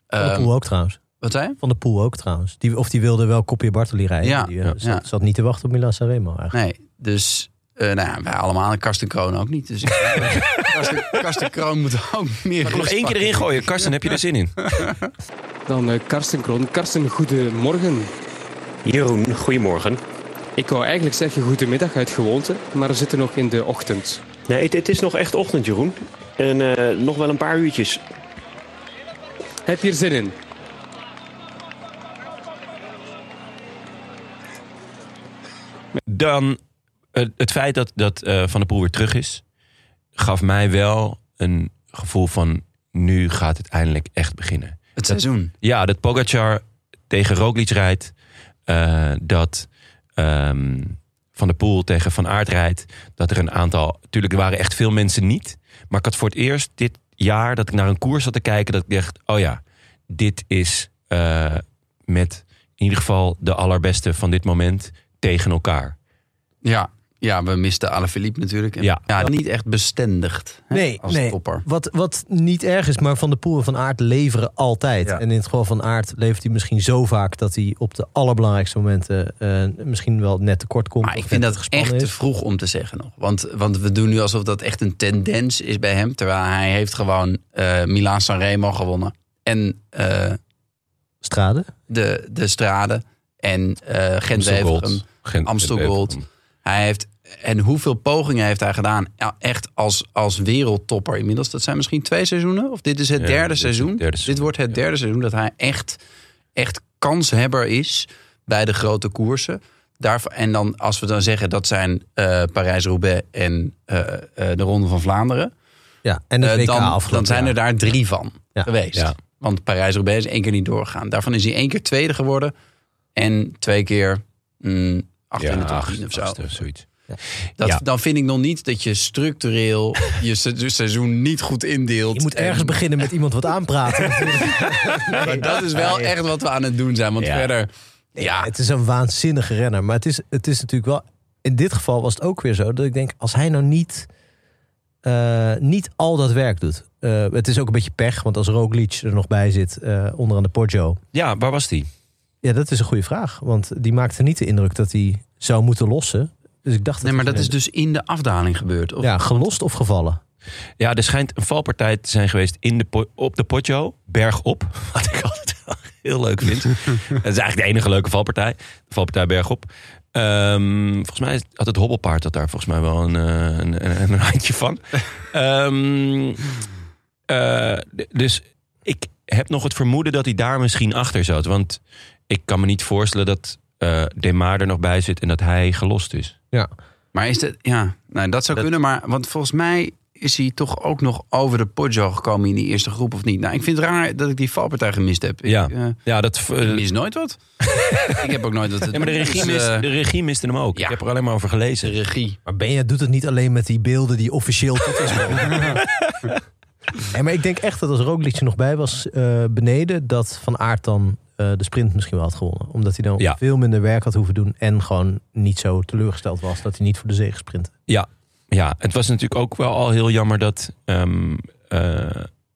Van der Ehm, Poel ook trouwens. wat zei? Van der Poel ook trouwens. Die, of die wilde wel Kopje Bartoli rijden. Ja, die ja, zat, niet te wachten op Milan Sanremo eigenlijk. Nee, dus eh, nou ja, wij allemaal en Karsten Kroon ook niet. Dus ik- *laughs* Karsten, Karsten Kroon moet ook meer nog één keer erin gooien? Karsten, heb je er zin in? Dan eh, Karsten Kroon. Karsten, goedemorgen. Jeroen, goedemorgen. Ik wou eigenlijk zeggen goedemiddag uit gewoonte, maar we zitten nog in de ochtend. Nee, het, het is nog echt ochtend, Jeroen. En eh, nog wel een paar uurtjes. Heb je er zin in? Dan het feit dat, dat eh, Van der Poel weer terug is... gaf mij wel een gevoel van... nu gaat het eindelijk echt beginnen. Het seizoen. Ja, dat Pogacar tegen Roglic rijdt. eh, dat ehm, Van der Poel tegen Van Aert. Dat er een aantal... Natuurlijk, er waren echt veel mensen niet. Maar ik had voor het eerst dit jaar dat ik naar een koers zat te kijken... dat ik dacht, oh ja, dit is eh, met in ieder geval de allerbeste van dit moment tegen elkaar. Ja. Ja, we misten Alaphilippe natuurlijk. En Ja. niet echt bestendigd hè, Nee, als nee. topper. Wat, wat niet erg is, maar Van der Poel en Van Aert leveren altijd. Ja. En in het geval van Aert levert hij misschien zo vaak... dat hij op de allerbelangrijkste momenten eh, misschien wel net tekort komt. Maar ik vind dat echt te vroeg om te zeggen nog. Want, want we doen nu alsof dat echt een tendens is bij hem. Terwijl hij heeft gewoon eh Milaan Sanremo gewonnen. En eh, Strade. de, de Strade. En eh gent Amstel Gold. Gent- Amstel Gold. Hij heeft, en hoeveel pogingen heeft hij gedaan? Ja, echt als, als wereldtopper inmiddels. Dat zijn misschien twee seizoenen. Of dit is het Ja, derde dit is het seizoen. Dit wordt het ja. derde seizoen dat hij echt, echt kanshebber is bij de grote koersen. Daarvoor, en dan als we dan zeggen dat zijn eh Parijs-Roubaix en eh, eh, de Ronde van Vlaanderen. Ja, en eh, WK dan, dan zijn er daar drie van geweest. Want Parijs-Roubaix is één keer niet doorgegaan. Daarvan is hij één keer tweede geworden. En twee keer mm, acht in de top 10 of zo. zoiets. Dat, Ja. Dan vind ik nog niet dat je structureel *laughs* je se- seizoen niet goed indeelt. Je moet ergens En- beginnen met iemand wat aanpraten. *laughs* Maar dat is wel echt wat we aan het doen zijn. Want Ja. verder, Ja, het is een waanzinnige renner. Maar het is, het is natuurlijk wel... In dit geval was het ook weer zo dat ik denk... als hij nou niet, eh, niet al dat werk doet... eh, het is ook een beetje pech, want als Roglic er nog bij zit... eh, onderaan de Poggio... Ja, waar was die? Ja, dat is een goede vraag. Want die maakte niet de indruk dat hij zou moeten lossen. Dus ik dacht... nee, maar dat is dus in de afdaling gebeurd. Of, Ja, gelost of gevallen. Ja, er schijnt een valpartij te zijn geweest in de op de Poggio, bergop. *laughs* Wat ik altijd heel leuk vind. *laughs* Het is eigenlijk de enige leuke valpartij. De valpartij bergop. Ehm, volgens mij had het hobbelpaard dat daar volgens mij wel een, eh, een, een, een handje van. Ehm, eh, dus ik heb nog het vermoeden dat hij daar misschien achter zat. Want ik kan me niet voorstellen dat eh Demar er nog bij zit en dat hij gelost is. Ja. Maar is dat, ja, nou, dat zou Dat- kunnen. Maar, want volgens mij is hij toch ook nog over de Poggio gekomen in die eerste groep of niet. Nou, ik vind het raar dat ik die valpartij gemist heb. Ja. Ik, eh, Ja, dat, ik mis nooit wat. *laughs* ik heb ook nooit wat. ja, maar de regie, mist, de regie miste hem ook. ja. Ik heb er alleen maar over gelezen. de regie. Maar Benja doet het niet alleen met die beelden die officieel tot is. nee, *laughs* maar ik denk echt dat als Roglic er nog bij was eh, beneden... dat Van Aert dan de sprint misschien wel had gewonnen. Omdat hij dan Ja. veel minder werk had hoeven doen... en gewoon niet zo teleurgesteld was dat hij niet voor de zege sprintte. Ja, ja, het was natuurlijk ook wel al heel jammer dat ehm eh,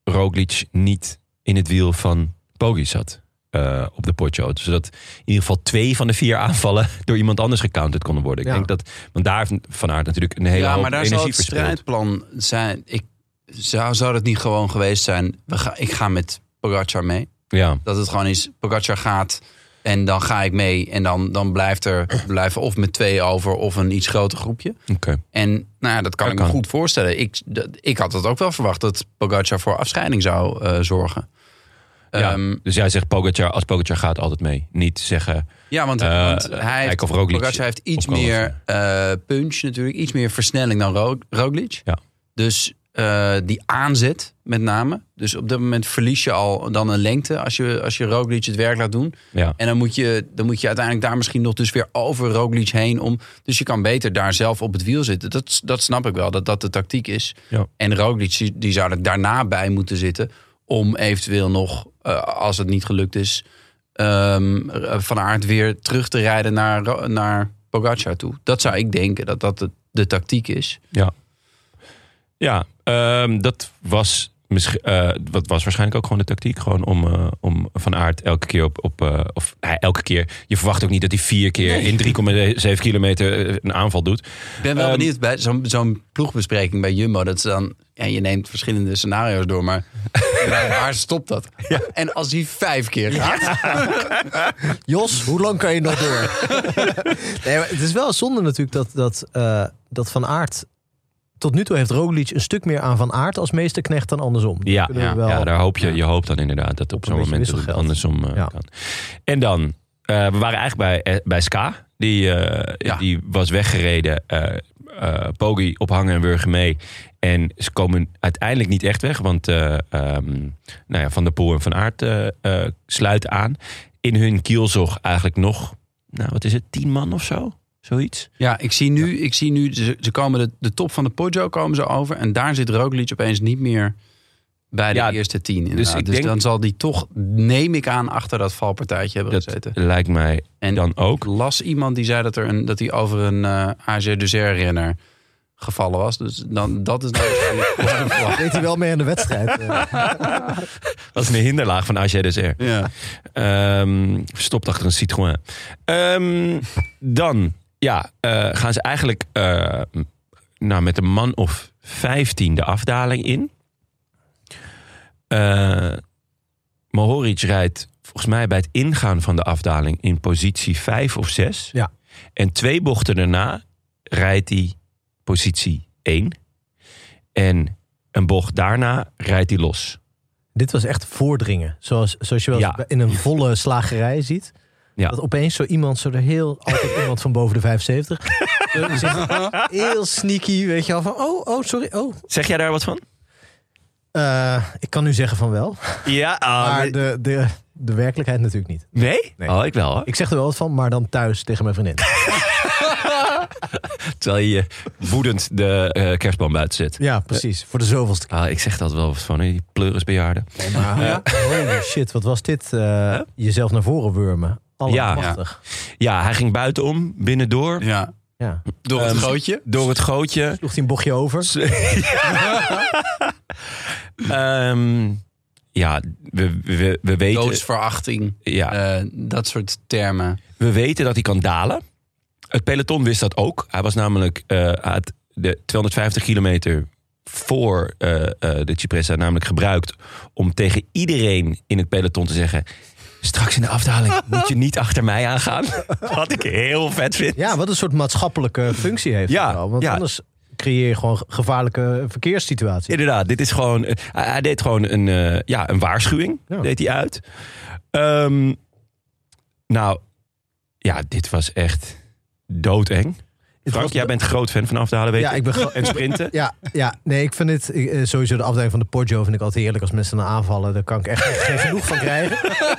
Roglic niet in het wiel van Poggi zat. eh, op de Poggio. Zodat in ieder geval twee van de vier aanvallen *laughs* door iemand anders gecounterd konden worden. Ik Ja. denk dat, want daar heeft Van Aert natuurlijk een hele ja, hoop maar daar zou het strijdplan zijn. Ik, zou, zou dat niet gewoon geweest zijn? We ga, ik ga met Pogacar mee. Ja, Dat het gewoon is, Pogacar gaat en dan ga ik mee. En dan, dan blijft er *clears throat* blijven of met twee over of een iets groter groepje. oké. En nou ja, dat kan Dat ik me goed voorstellen. Ik, dat, ik had het ook wel verwacht dat Pogacar voor afscheiding zou eh, zorgen. Ja, Ehm, dus jij zegt Pogacar, als Pogacar gaat altijd mee. Niet zeggen, ja, want, eh, want hij heeft, Pogacar heeft iets meer eh, punch natuurlijk. Iets meer versnelling dan Ro- Roglic. Ja. Dus eh, die aanzet met name. Dus op dat moment verlies je al dan een lengte als je, als je Roglic het werk laat doen. ja, En dan moet, je, dan moet je uiteindelijk daar misschien nog dus weer over Roglic heen. Om, dus je kan beter daar zelf op het wiel zitten. Dat, dat snap ik wel, dat dat de tactiek is. Ja. En Roglic, die- zou er daarna bij moeten zitten. Om eventueel nog, eh, als het niet gelukt is... ehm, van aard weer terug te rijden naar, naar Pogacar toe. Dat zou ik denken, dat dat de, de tactiek is. ja. Ja, ehm, dat was eh, wat was waarschijnlijk ook gewoon de tactiek. Gewoon om, eh, om Van Aert elke keer op, op eh, of hij elke keer. Je verwacht ook niet dat hij vier keer in 3,7 kilometer een aanval doet. Ik ben wel Ehm, benieuwd bij zo'n zo'n ploegbespreking bij Jumbo. Dat ze dan, ja, je neemt verschillende scenario's door, maar *laughs* waar, waar stopt dat? En als hij vijf keer gaat, *laughs* Jos, hoe lang kan je nog door? *laughs* nee, maar het is wel zonde natuurlijk dat, dat, eh, dat Van Aert... Tot nu toe heeft Roglic een stuk meer aan Van Aert als meesterknecht dan andersom. Ja, Kunnen we ja, wel- ja daar hoop je, Ja. je hoopt dan inderdaad dat op zo'n moment het andersom eh, Ja. kan. En dan, eh, we waren eigenlijk bij, eh, bij Ska. Die, eh, Ja. die was weggereden. eh eh, Poggi op hangen en wurgen mee. En ze komen uiteindelijk niet echt weg. Want eh, ehm, nou ja, Van der Poel en Van Aert sluiten aan. In hun kielzog eigenlijk nog, nou wat is het, tien man of zo? Zoiets. Ja, ik zie nu, ik zie nu ze, ze komen de, de top van de Poggio komen ze over. En daar zit Roglic opeens niet meer bij de Ja, eerste tien. inderdaad. dus Dus, ik denk- dan zal die toch, neem ik aan, achter dat valpartijtje hebben Dat gezeten. lijkt mij En dan ook. ik las iemand die zei dat, er een, dat hij over een eh AG Dessert renner gevallen was. Dus dan, dat is nou waarschijnlijk- *laughs* Deed hij wel mee aan de wedstrijd. eh. *laughs* Dat is een hinderlaag van AG DSR. ja. Ehm, verstopt achter een Citroën. Ehm, dan ja, eh, gaan ze eigenlijk eh, nou, met een man of 15 de afdaling in. Eh Mohoric rijdt volgens mij bij het ingaan van de afdaling in positie 5 of 6. Ja. En twee bochten daarna rijdt hij positie 1. En een bocht daarna rijdt hij los. Dit was echt voordringen. Zoals, zoals je wel Ja. in een volle slagerij ziet. Ja. Dat opeens zo iemand, zo er heel, altijd *laughs* iemand van boven de 75. zo, die zegt *laughs* heel sneaky, weet je wel, van oh, oh, sorry, oh. Zeg jij daar wat van? Eh, ik kan nu zeggen van wel. Ja, ah, maar de, de, De werkelijkheid natuurlijk niet. Nee? Nee. Oh, ik wel hoor. Ik zeg er wel wat van, maar dan thuis tegen mijn vriendin. *laughs* Terwijl je woedend de eh, kerstboom buiten zet. Ja, precies. Voor de zoveelste keer. Ah, ik zeg dat wel van, die pleurisbejaarden. Maar, Holy shit, wat was dit? eh, jezelf naar voren wurmen. Allemachtig. Ja, hij ging buitenom, binnendoor, Ja. Ja. Door het Ehm, gootje. door het gootje. Sloeg hij een bochtje over? *laughs* Ehm, ja, we, we, we, weten, Doodsverachting. ja, eh, dat soort termen. we weten dat hij kan dalen. Het peloton wist dat ook. Hij was namelijk eh, had de 250 kilometer voor eh, eh, de Cipressa namelijk gebruikt om tegen iedereen in het peloton te zeggen... Straks in de afdaling *laughs* moet je niet achter mij aangaan. *laughs* Wat ik heel vet vind. Ja, wat een soort maatschappelijke functie heeft Ja, wel. Want ja. anders creëer je gewoon gevaarlijke verkeerssituaties. Inderdaad, dit is gewoon. eh, hij, deed gewoon een, eh, ja, een waarschuwing. Ja. Deed hij uit. Ehm, nou, ja, dit was echt doodeng. Frank, jij bent groot fan van afdalen, weet Ja, ik ben En sprinten. Ja, ja, nee, ik vind het eh, sowieso de afdeling van de Poggio vind ik altijd heerlijk als mensen dan aanvallen. Daar kan ik echt geen genoeg van krijgen.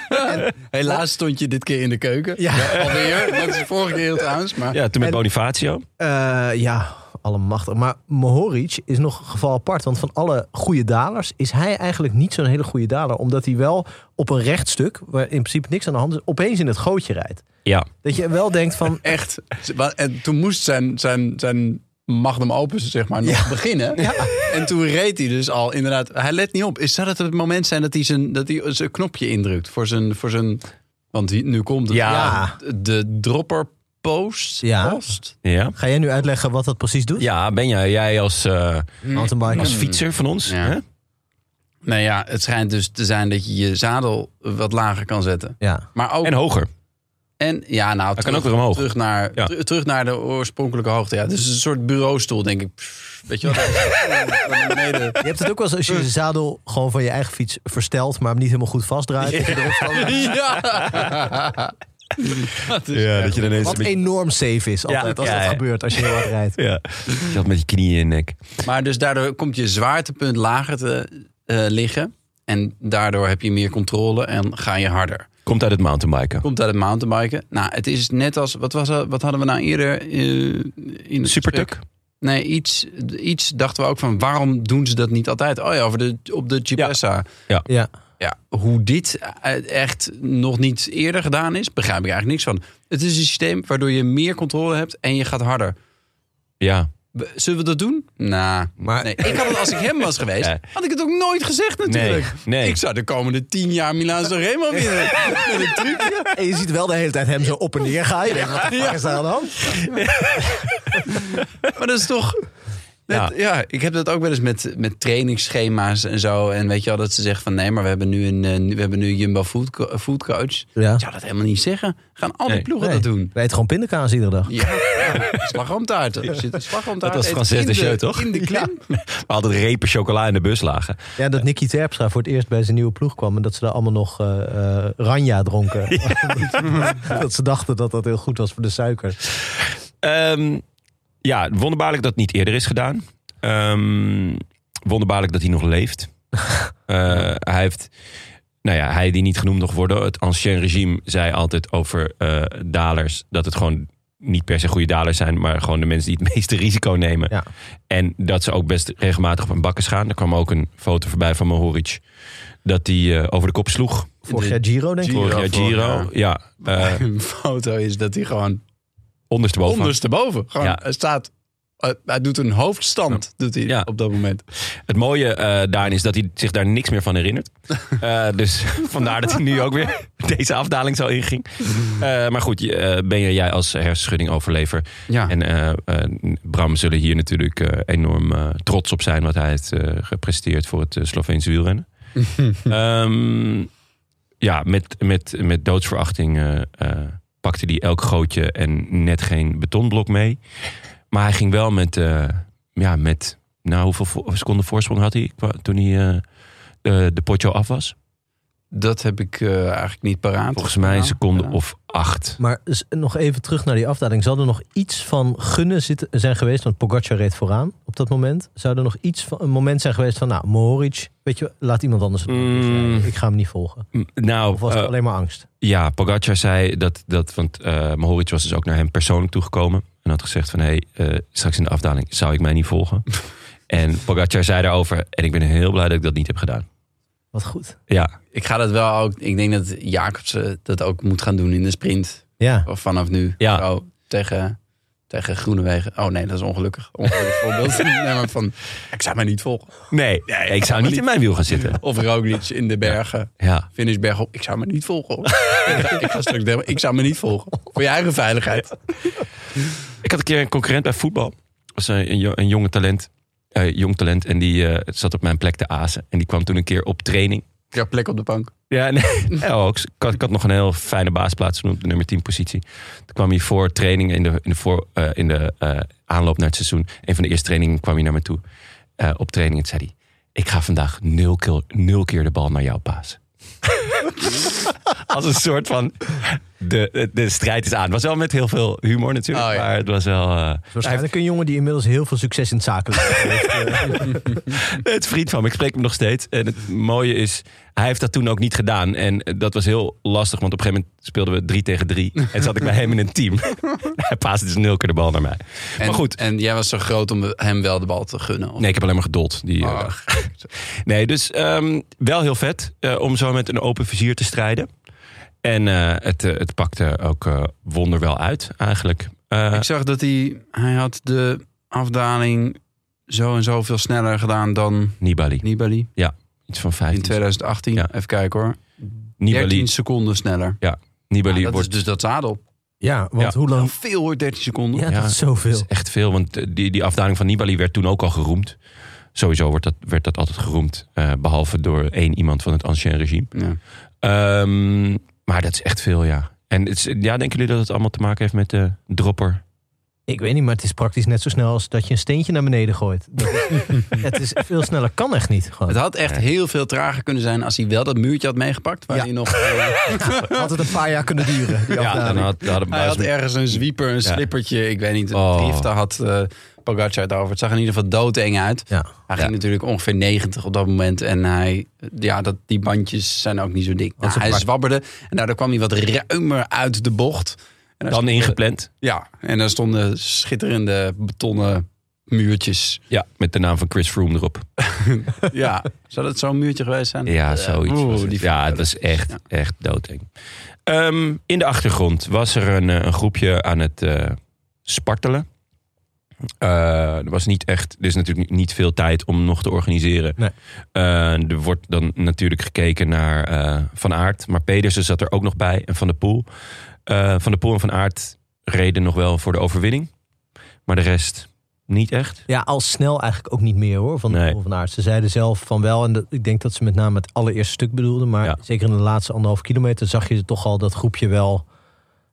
*laughs* Helaas stond je dit keer in de keuken. Ja. Alweer. Dat is de vorige keer trouwens. Maar Ja, toen met En- Bonifacio. Eh, ja, allemachtig. Maar Mohoric is nog een geval apart. Want van alle goede dalers is hij eigenlijk niet zo'n hele goede daler. Omdat hij wel op een rechtstuk, waar in principe niks aan de hand is, opeens in het gootje rijdt. Ja, Dat je wel denkt van... *laughs* echt. En toen moest zijn, zijn, zijn magnum opus zeg maar nog beginnen. En toen reed hij dus al inderdaad. Hij let niet op. Is zou het het moment zijn dat hij zijn, dat hij zijn knopje indrukt voor zijn... Voor zijn want die- nu komt het. Ja. De dropper post. Ja. Post. ja. Ga jij nu uitleggen wat dat precies doet? Ja, ben jij, jij als, eh, Mountainbiken. als fietser van ons? Ja. Hè? Nou ja, het schijnt dus te zijn dat je je zadel wat lager kan zetten. Ja. Maar ook En hoger. En ja, nou, kan terug, ook weer omhoog. Terug naar, Ja. ter- terug naar de oorspronkelijke hoogte. Ja, dus een soort bureaustoel, denk ik. Pff, weet je wat? *laughs* naar beneden. Je hebt het ook wel eens als je de zadel gewoon van je eigen fiets verstelt, maar hem niet helemaal goed vastdraait. dat je erop stapt. ja. *laughs* *laughs* *laughs* Dat is Ja, dat je ineens Wat enorm safe is altijd als ja, dat ja. gebeurt, als je heel hard rijdt. *laughs* Ja. Je had met je knieën in je nek. Maar dus daardoor komt je zwaartepunt lager te eh, liggen. En daardoor heb je meer controle en ga je harder. Komt uit het mountainbiken. Komt uit het mountainbiken. Nou, het is net als... Wat, was, wat hadden we nou eerder eh, in het Supertuk? Nee, iets, iets dachten we ook van... waarom doen ze dat niet altijd? Oh ja, over de, op de Cipressa. Ja. Ja, hoe dit eh, echt nog niet eerder gedaan is, begrijp ik eigenlijk niks van. Het is een systeem waardoor je meer controle hebt en je gaat harder. Ja. Zullen we dat doen? Nou, Maar- nee. ik had het als ik hem was geweest, *laughs* Ja. had ik het ook nooit gezegd natuurlijk. Nee, nee. Ik zou de komende tien jaar Milaan Remo winnen. *laughs* Met een trucje. En je ziet wel de hele tijd hem zo op en neer gaan. Je denkt, wat is daar aan de hand? *laughs* Maar dat is toch... Ja. ja. ik heb dat ook wel eens met, met trainingsschema's en zo. En weet je wel, dat ze zeggen van nee, maar we hebben nu een eh, we hebben nu Jumbo Food, food Coach. Ja. Ik zou dat helemaal niet zeggen. Gaan alle Nee. ploegen Nee. dat doen. Wij eten gewoon pindakaas iedere dag. Ja, ja. slagroomtaarten. Er zit een slagroomtaart Dat was in de Jeu, toch? In de klim. We hadden repen chocola in de bus lagen. Ja, dat Nicky Terpstra voor het eerst bij zijn nieuwe ploeg kwam... en dat ze daar allemaal nog eh, eh, Ranja dronken. *laughs* *laughs* dat ze dachten dat dat heel goed was voor de suiker. Ehm, ja, wonderbaarlijk dat het niet eerder is gedaan. Ehm, wonderbaarlijk dat hij nog leeft. *laughs* Eh, hij heeft, nou ja, hij die niet genoemd nog worden. Het ancien regime zei altijd over eh, dalers dat het gewoon niet per se goede dalers zijn, maar gewoon de mensen die het *laughs* meeste risico nemen. Ja. En dat ze ook best regelmatig op hun bakken gaan. Er kwam ook een foto voorbij van Mohoric dat hij eh, over de kop sloeg. Vorig jaar Giro, denk ik. Vorig jaar Giro. Ja, eh, Een *laughs* foto is dat hij gewoon ondersteboven. ondersteboven. Gewoon, Ja. Staat. hij doet een hoofdstand doet hij Ja. op dat moment. Het mooie eh, daarin is dat hij zich daar niks meer van herinnert. *laughs* Eh, dus *laughs* vandaar dat hij nu ook weer *laughs* deze afdaling zo inging. Eh, maar goed, ben je jij als hersenschudding overlever. Ja. En Bram zullen hier natuurlijk enorm trots op zijn... wat hij heeft gepresteerd voor het Sloveense wielrennen. Ehm, ja, met, met, met doodsverachting pakte hij elk gootje en net geen betonblok mee. Maar hij ging wel met... eh, ja, met nou, hoeveel seconden voorsprong had hij toen hij eh, de, potjo af was? Dat heb ik eh, eigenlijk niet paraat. Volgens mij een seconde ja. of acht. Maar nog even terug naar die afdaling. Zal er nog iets van gunnen zitten, zijn geweest? Want Pogacar reed vooraan op dat moment. Zou er nog iets van een moment zijn geweest van... Nou, Mohoric, weet je, laat iemand anders het Mm. Ik ga hem niet volgen. M, Nou, Of was het eh, alleen maar angst? ja, Pogacar zei dat, dat want eh Mohoric was dus ook naar hem persoonlijk toegekomen. En had gezegd van, hé, hey, eh, straks in de afdaling zou ik mij niet volgen. *laughs* en Pogacar zei daarover, en ik ben heel blij dat ik dat niet heb gedaan. Wat goed. Ja, Ik ga dat wel ook. Ik denk dat Jacobsen dat ook moet gaan doen in de sprint. Ja, Of vanaf nu. Ja. Zo, tegen, tegen Groenewegen. Oh nee, dat is ongelukkig. Ongelukkig voorbeeld. *laughs* nee, maar van, ik zou mij niet volgen. nee, ik zou niet in mijn wiel gaan zitten. Of Roglic in de bergen. Ja, Finish bergop. Ik zou me niet volgen. ik, ga, *laughs* ik ga straks delen. Ik zou me niet volgen. Voor je eigen veiligheid. Ik had een keer een concurrent bij voetbal. Dat was een, een, een jonge talent. Eh, jong talent. En die eh, zat op mijn plek te azen. En die kwam toen een keer op training. Ja, plek op de bank. Ja, nee. *laughs* Ja, ook. Ik, had, ik had nog een heel fijne baasplaats genoemd, de nummer 10 positie. Toen kwam hij voor training in de, in de, voor, eh, in de aanloop naar het seizoen. Een van de eerste trainingen kwam hij naar me toe. op training en zei hij... Ik ga vandaag nul keer, nul keer de bal naar jou pasen. *laughs* *laughs* Als een soort van... De, de, de strijd is aan. Het was wel met heel veel humor natuurlijk. Oh, ja. Maar het was wel... eh, waarschijnlijk een jongen die inmiddels heel veel succes in het zakelijk *laughs* heeft. Eh, Het vriend van me. Ik spreek hem nog steeds. En het mooie is, hij heeft dat toen ook niet gedaan. En dat was heel lastig, want op een gegeven moment speelden we drie tegen drie. En zat ik bij hem in een team. *laughs* hij paasde dus nul keer de bal naar mij. En, Maar goed. En jij was zo groot om hem wel de bal te gunnen. of- Nee, ik heb alleen maar geduld die eh, Oh. dag. Nee, dus ehm, wel heel vet eh, om zo met een open vizier te strijden. En eh, het, eh, het pakte ook eh, wonderwel uit, eigenlijk. Eh, Ik zag dat hij, hij had de afdaling zo en zo veel sneller gedaan dan Nibali, Nibali. iets van In 15. 2018. Ja. Even kijken hoor. Nibali, 13 seconden sneller. Nibali Ja, dat wordt is dus dat zadel. ja, want Ja. hoe lang... Veel hoor, 13 seconden. Ja, Ja, dat is zoveel. Dat is echt veel, want die, die afdaling van Nibali werd toen ook al geroemd. Sowieso wordt dat, werd dat altijd geroemd. eh, behalve door één iemand van het ancien regime. Ja. Ehm, maar dat is echt veel, ja. En het is, ja, denken jullie dat het allemaal te maken heeft met de dropper? Ik weet niet, maar het is praktisch net zo snel als dat je een steentje naar beneden gooit. Dat is, *laughs* het is veel sneller, kan echt niet. Gewoon. Het had echt heel veel trager kunnen zijn als hij wel dat muurtje had meegepakt. Waar Ja. hij nog. eh, *laughs* Had het een paar jaar kunnen duren. Ja, dan had, dan hadden hij had ergens een zwieper, een Ja. slippertje. Ik weet niet. Een Oh. drift, daar had uh, Pogacar het over. Het zag in ieder geval doodeng uit. Ja. Hij Ja. ging natuurlijk ongeveer 90 op dat moment. En hij, ja, dat, die bandjes zijn ook niet zo dik. Nou, hij zwabberde. En daardoor kwam hij wat ruimer uit de bocht. Dan stonden- ingepland. Ja, en daar stonden schitterende betonnen muurtjes. Ja, met de naam van Chris Froome erop. *laughs* Ja, zou dat zo'n muurtje geweest zijn? Ja, zoiets. oeh, was het. ja, dat is echt, Ja. echt doodeng. Ehm, in de achtergrond was er een, eh, een groepje aan het eh, spartelen. Eh, er was niet echt, er is natuurlijk niet veel tijd om nog te organiseren. Nee. Eh, er wordt dan natuurlijk gekeken naar eh, Van Aert, maar Pedersen zat er ook nog bij en Van der Poel. Van der Poel en Van Aert reden nog wel voor de overwinning, maar de rest niet echt. Ja, al snel eigenlijk ook niet meer hoor, van, Nee. van Aert. Ze zeiden zelf van wel, en dat, ik denk dat ze met name het allereerste stuk bedoelden. Maar Ja. zeker in de laatste anderhalf kilometer zag je toch al dat groepje wel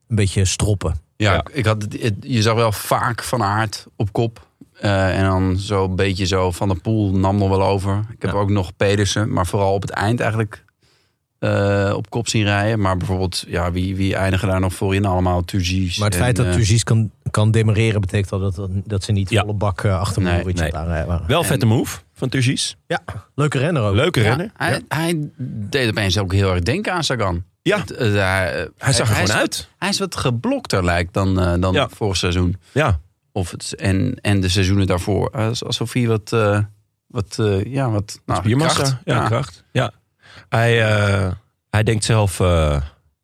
een beetje stroppen. Ja, Ja. Ik had, het- je zag wel vaak Van Aert op kop. Eh, en dan zo'n beetje zo Van der Poel nam nog wel over. Ik heb Ja. ook nog Pedersen, maar vooral op het eind eigenlijk eh, op kop zien rijden. Maar bijvoorbeeld, ja, wie, wie eindigen daar nog voorin allemaal? Turgis. Maar het en, feit dat eh, Turgis kan, kan demereren betekent al dat, dat ze niet Ja. volle bak achter Nee, nee. waren. waren. Wel En- vette move van Turgis. Leuke renner ook. Leuke ja, renner. hij, hij deed opeens ook heel erg denken aan Sagan. Ja. Het, eh, hij, Hij zag er is gewoon wat- uit. Hij is wat geblokter lijkt dan, eh, dan Ja. vorig seizoen. Ja, Of het, en, en de seizoenen daarvoor. Eh, Alsof hij wat, eh, wat, eh, ja, wat nou, kracht. ja, kracht. Ja. Hij, eh, hij denkt zelf eh,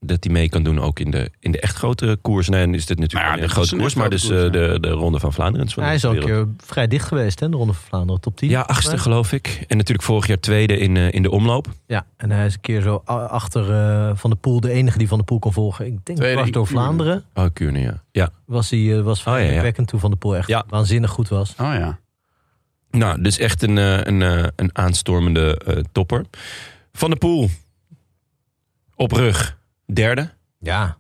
dat hij mee kan doen ook in de, in de echt grote koers. Nee, dan is dit natuurlijk Maar ja, een dit grote een koers, maar dus koers, eh, de, de Ronde van Vlaanderen. is van Hij de is een wereld. keer vrij dicht geweest, hè, de Ronde van Vlaanderen, top 10. Ja, achtste geloof ik. En natuurlijk vorig jaar tweede in, eh, in de omloop. Ja, en hij is een keer zo achter eh, Van de Poel, de enige die Van de Poel kon volgen. Ik denk Tweede dwars door. Vlaanderen Oh, Kuurne, ja. ja. was hij eh, was Oh, ja, toen Van de Poel echt Ja. waanzinnig goed was. Oh ja. Nou, dus echt een, eh, een, eh, een aanstormende eh, topper. Van der Poel. Op rug. Derde. Ja,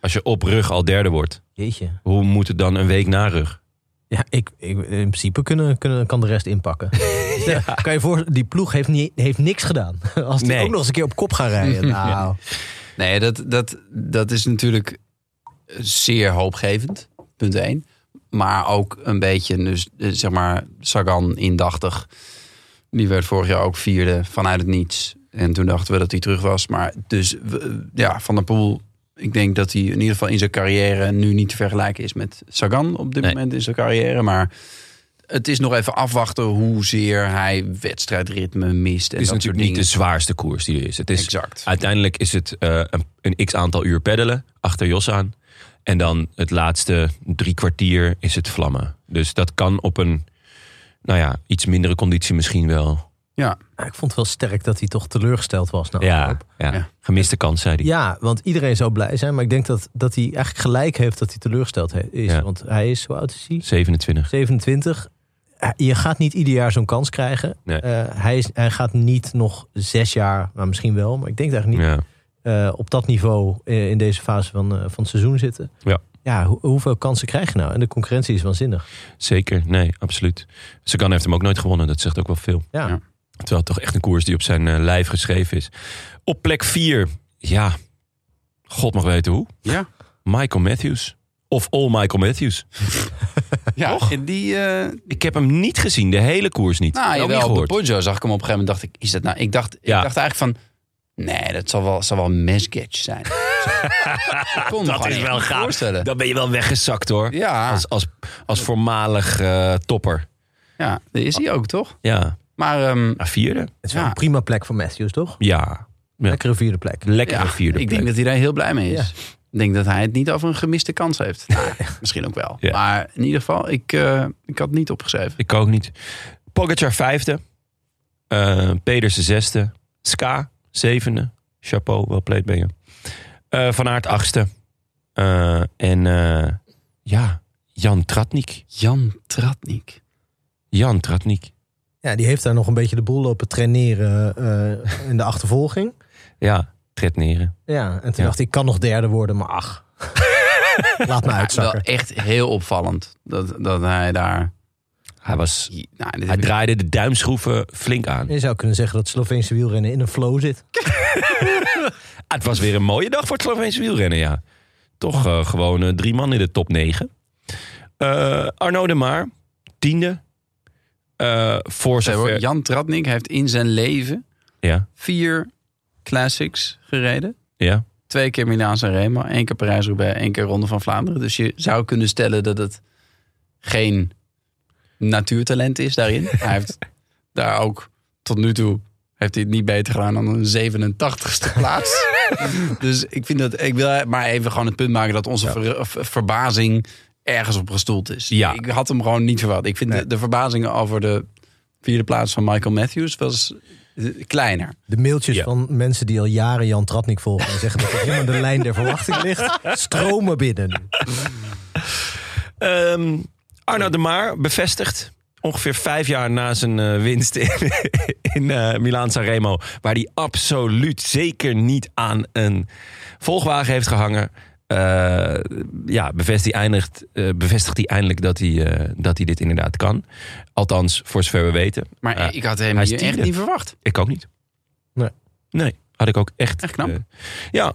Als je op rug al derde wordt. jeetje. Hoe moet het dan een week na rug? Ja, ik, ik, in principe kunnen, kunnen, kan de rest inpakken. *laughs* Ja. Kan je voor, die ploeg heeft, niet, heeft niks gedaan. *laughs* Als die Nee. ook nog eens een keer op kop gaan *laughs* rijden. Nou, Nee, dat, dat, dat is natuurlijk zeer hoopgevend. Punt 1. Maar ook een beetje, dus, eh, zeg maar, Sagan indachtig. Die werd vorig jaar ook vierde vanuit het niets. En toen dachten we dat hij terug was. Maar dus, we- ja, Van der Poel... Ik denk dat hij in ieder geval in zijn carrière nu niet te vergelijken is met Sagan op dit Nee. moment in zijn carrière. Maar het is nog even afwachten hoezeer hij wedstrijdritme mist. En Het is dat soort natuurlijk niet de zwaarste koers die er is. Het is Exact. Uiteindelijk is het eh, een, een x aantal uur peddelen achter Jos aan. En dan het laatste drie kwartier is het vlammen. Dus dat kan op een, nou ja, iets mindere conditie misschien wel. Ja, ik vond het wel sterk dat hij toch teleurgesteld was. na Ja, ja. Ja. gemiste kans, zei hij. ja, want iedereen zou blij zijn. Maar ik denk dat, dat hij eigenlijk gelijk heeft dat hij teleurgesteld is. Ja. Want hij is, hoe oud is hij? 27. 27. Je gaat niet ieder jaar zo'n kans krijgen. Nee. Eh, hij, is, hij gaat niet nog zes jaar, nou misschien wel, maar ik denk eigenlijk niet, Ja. eh, op dat niveau eh, in deze fase van, eh, van het seizoen zitten. Ja. Ja, hoe- hoeveel kansen krijg je nou? En de concurrentie is waanzinnig. Zeker, nee, absoluut. Sagan heeft hem ook nooit gewonnen, dat zegt ook wel veel. Ja. Ja. Terwijl het toch echt een koers die op zijn eh, lijf geschreven is. Op plek 4, ja, god mag weten hoe. ja. Michael Matthews. Of all Michael Matthews. *laughs* ja. En die, eh, Ik heb hem niet gezien, de hele koers niet. Nou, Ook jawel, niet op de gehoord. Zag ik hem op een gegeven moment. Dacht ik, is dat nou? Ik dacht, Ja. ik dacht eigenlijk van, nee, dat zal wel, zal wel een zijn. *laughs* Dat is wel gaaf. Dan ben je wel weggezakt hoor. Ja, Als, als, als voormalig eh, topper. ja, dat is hij ook, toch? Ja, Maar ehm, vierde. Het is wel Ja. een prima plek voor Matthews, toch? Ja, Ja. Lekkere vierde plek. lekkere ja, vierde ik plek. denk dat hij daar heel blij mee is. Ja. Ik denk dat hij het niet over een gemiste kans heeft. Nou, misschien ook wel. Ja. Maar in ieder geval, ik, eh, ik had het niet opgeschreven. Ik ook niet. Pogacar vijfde. Eh Pedersen zesde. Ska zevende. Chapeau, wel played ben je. Eh, Van Aert achtste. Eh, en eh, ja, Jan Tratnik. Jan Tratnik. Jan Tratnik. Ja, die heeft daar nog een beetje de boel lopen traineren eh, in de achtervolging. Ja, tredneren. Ja, en toen Ja. dacht ik, ik kan nog derde worden, maar ach. *laughs* Laat me Wel uitzakken. echt heel opvallend dat, dat hij daar... Hij, was, Nou, hij draaide de duimschroeven flink aan. Je zou kunnen zeggen dat Sloveense wielrennen in een flow zit. *laughs* Ah, het was weer een mooie dag voor het Sloveense wielrennen, ja. Toch eh, gewoon eh, drie man in de top negen. Eh Arno de Maar, tiende. Eh voor zover... Jan Tratnik heeft in zijn leven Ja, vier classics gereden. ja. Twee keer Milaan Remo, één keer Parijs-Roubaix, één keer Ronde van Vlaanderen. Dus je zou kunnen stellen dat het geen natuurtalent is daarin. *laughs* hij heeft daar ook tot nu toe heeft hij het niet beter gedaan dan een 87ste *laughs* plaats. dus ik vind dat ik wil maar even gewoon het punt maken dat onze ver- ver- verbazing ergens op gestoeld is. Ja. Ik had hem gewoon niet verwacht. Ik vind de, de verbazing over de vierde plaats van Michael Matthews was eh, kleiner. De mailtjes Ja. van mensen die al jaren Jan Tratnik volgen en zeggen dat het helemaal de lijn der verwachting ligt, stromen binnen. Ehm, Arno de Maar bevestigt. Ongeveer vijf jaar na zijn eh, winst in, *laughs* in eh Milaan Sanremo. Waar hij absoluut zeker niet aan een volgwagen heeft gehangen. Eh, ja, bevestigt eindigt, eh, bevestigt hij eindelijk dat hij, eh, dat hij dit inderdaad kan. Althans, voor zover we weten. Maar ik had hem hier echt niet verwacht. Ik ook niet. Nee. Nee, had ik ook echt. Echt knap. ja,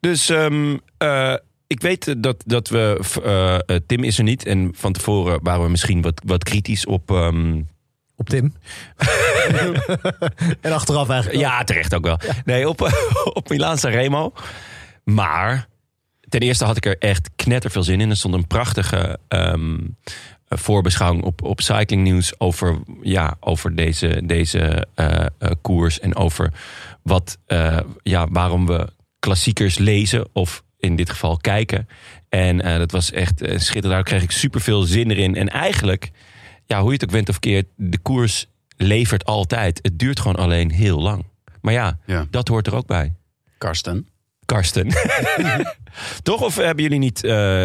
dus ehm, eh, ik weet dat, dat we. Tim is er niet. En van tevoren waren we misschien wat, wat kritisch op. ehm, Op Tim. *laughs* en achteraf eigenlijk. ook. ja, terecht ook wel. Nee, op, *laughs* op Milaan Sanremo. Maar ten eerste had ik er echt knetterveel zin in. Er stond een prachtige ehm, voorbeschouwing op, op Cycling News over, ja, over deze, deze eh, eh, koers. En over wat, eh, ja, waarom we klassiekers lezen of in dit geval kijken. En dat was echt schitterend. Daar kreeg ik superveel zin erin. En eigenlijk, ja, hoe je het ook went of keert, de koers levert altijd. Het duurt gewoon alleen heel lang. Maar ja, Ja. dat hoort er ook bij. Karsten. Karsten. *laughs* Toch? Of hebben jullie niet, eh,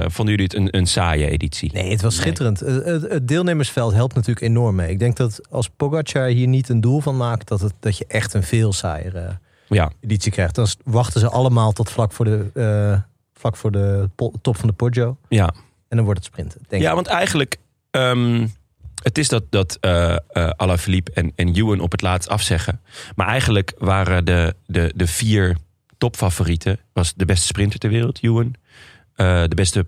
eh, vonden jullie het een, een saaie editie? Nee, het was schitterend. Het, het- het deelnemersveld helpt natuurlijk enorm mee. Ik denk dat als Pogacar hier niet een doel van maakt, dat, het, dat je echt een veel saaiere Ja, editie krijgt. Dan wachten ze allemaal tot vlak voor de, eh, vlak voor de top van de Poggio. ja. En dan wordt het sprinten, denk Ja, ik. want eigenlijk... ehm, het is dat, dat eh eh Alaphilippe en, en Ewan op het laatst afzeggen. Maar eigenlijk waren de, de, de vier topfavorieten... was de beste sprinter ter wereld, Ewan. eh, de beste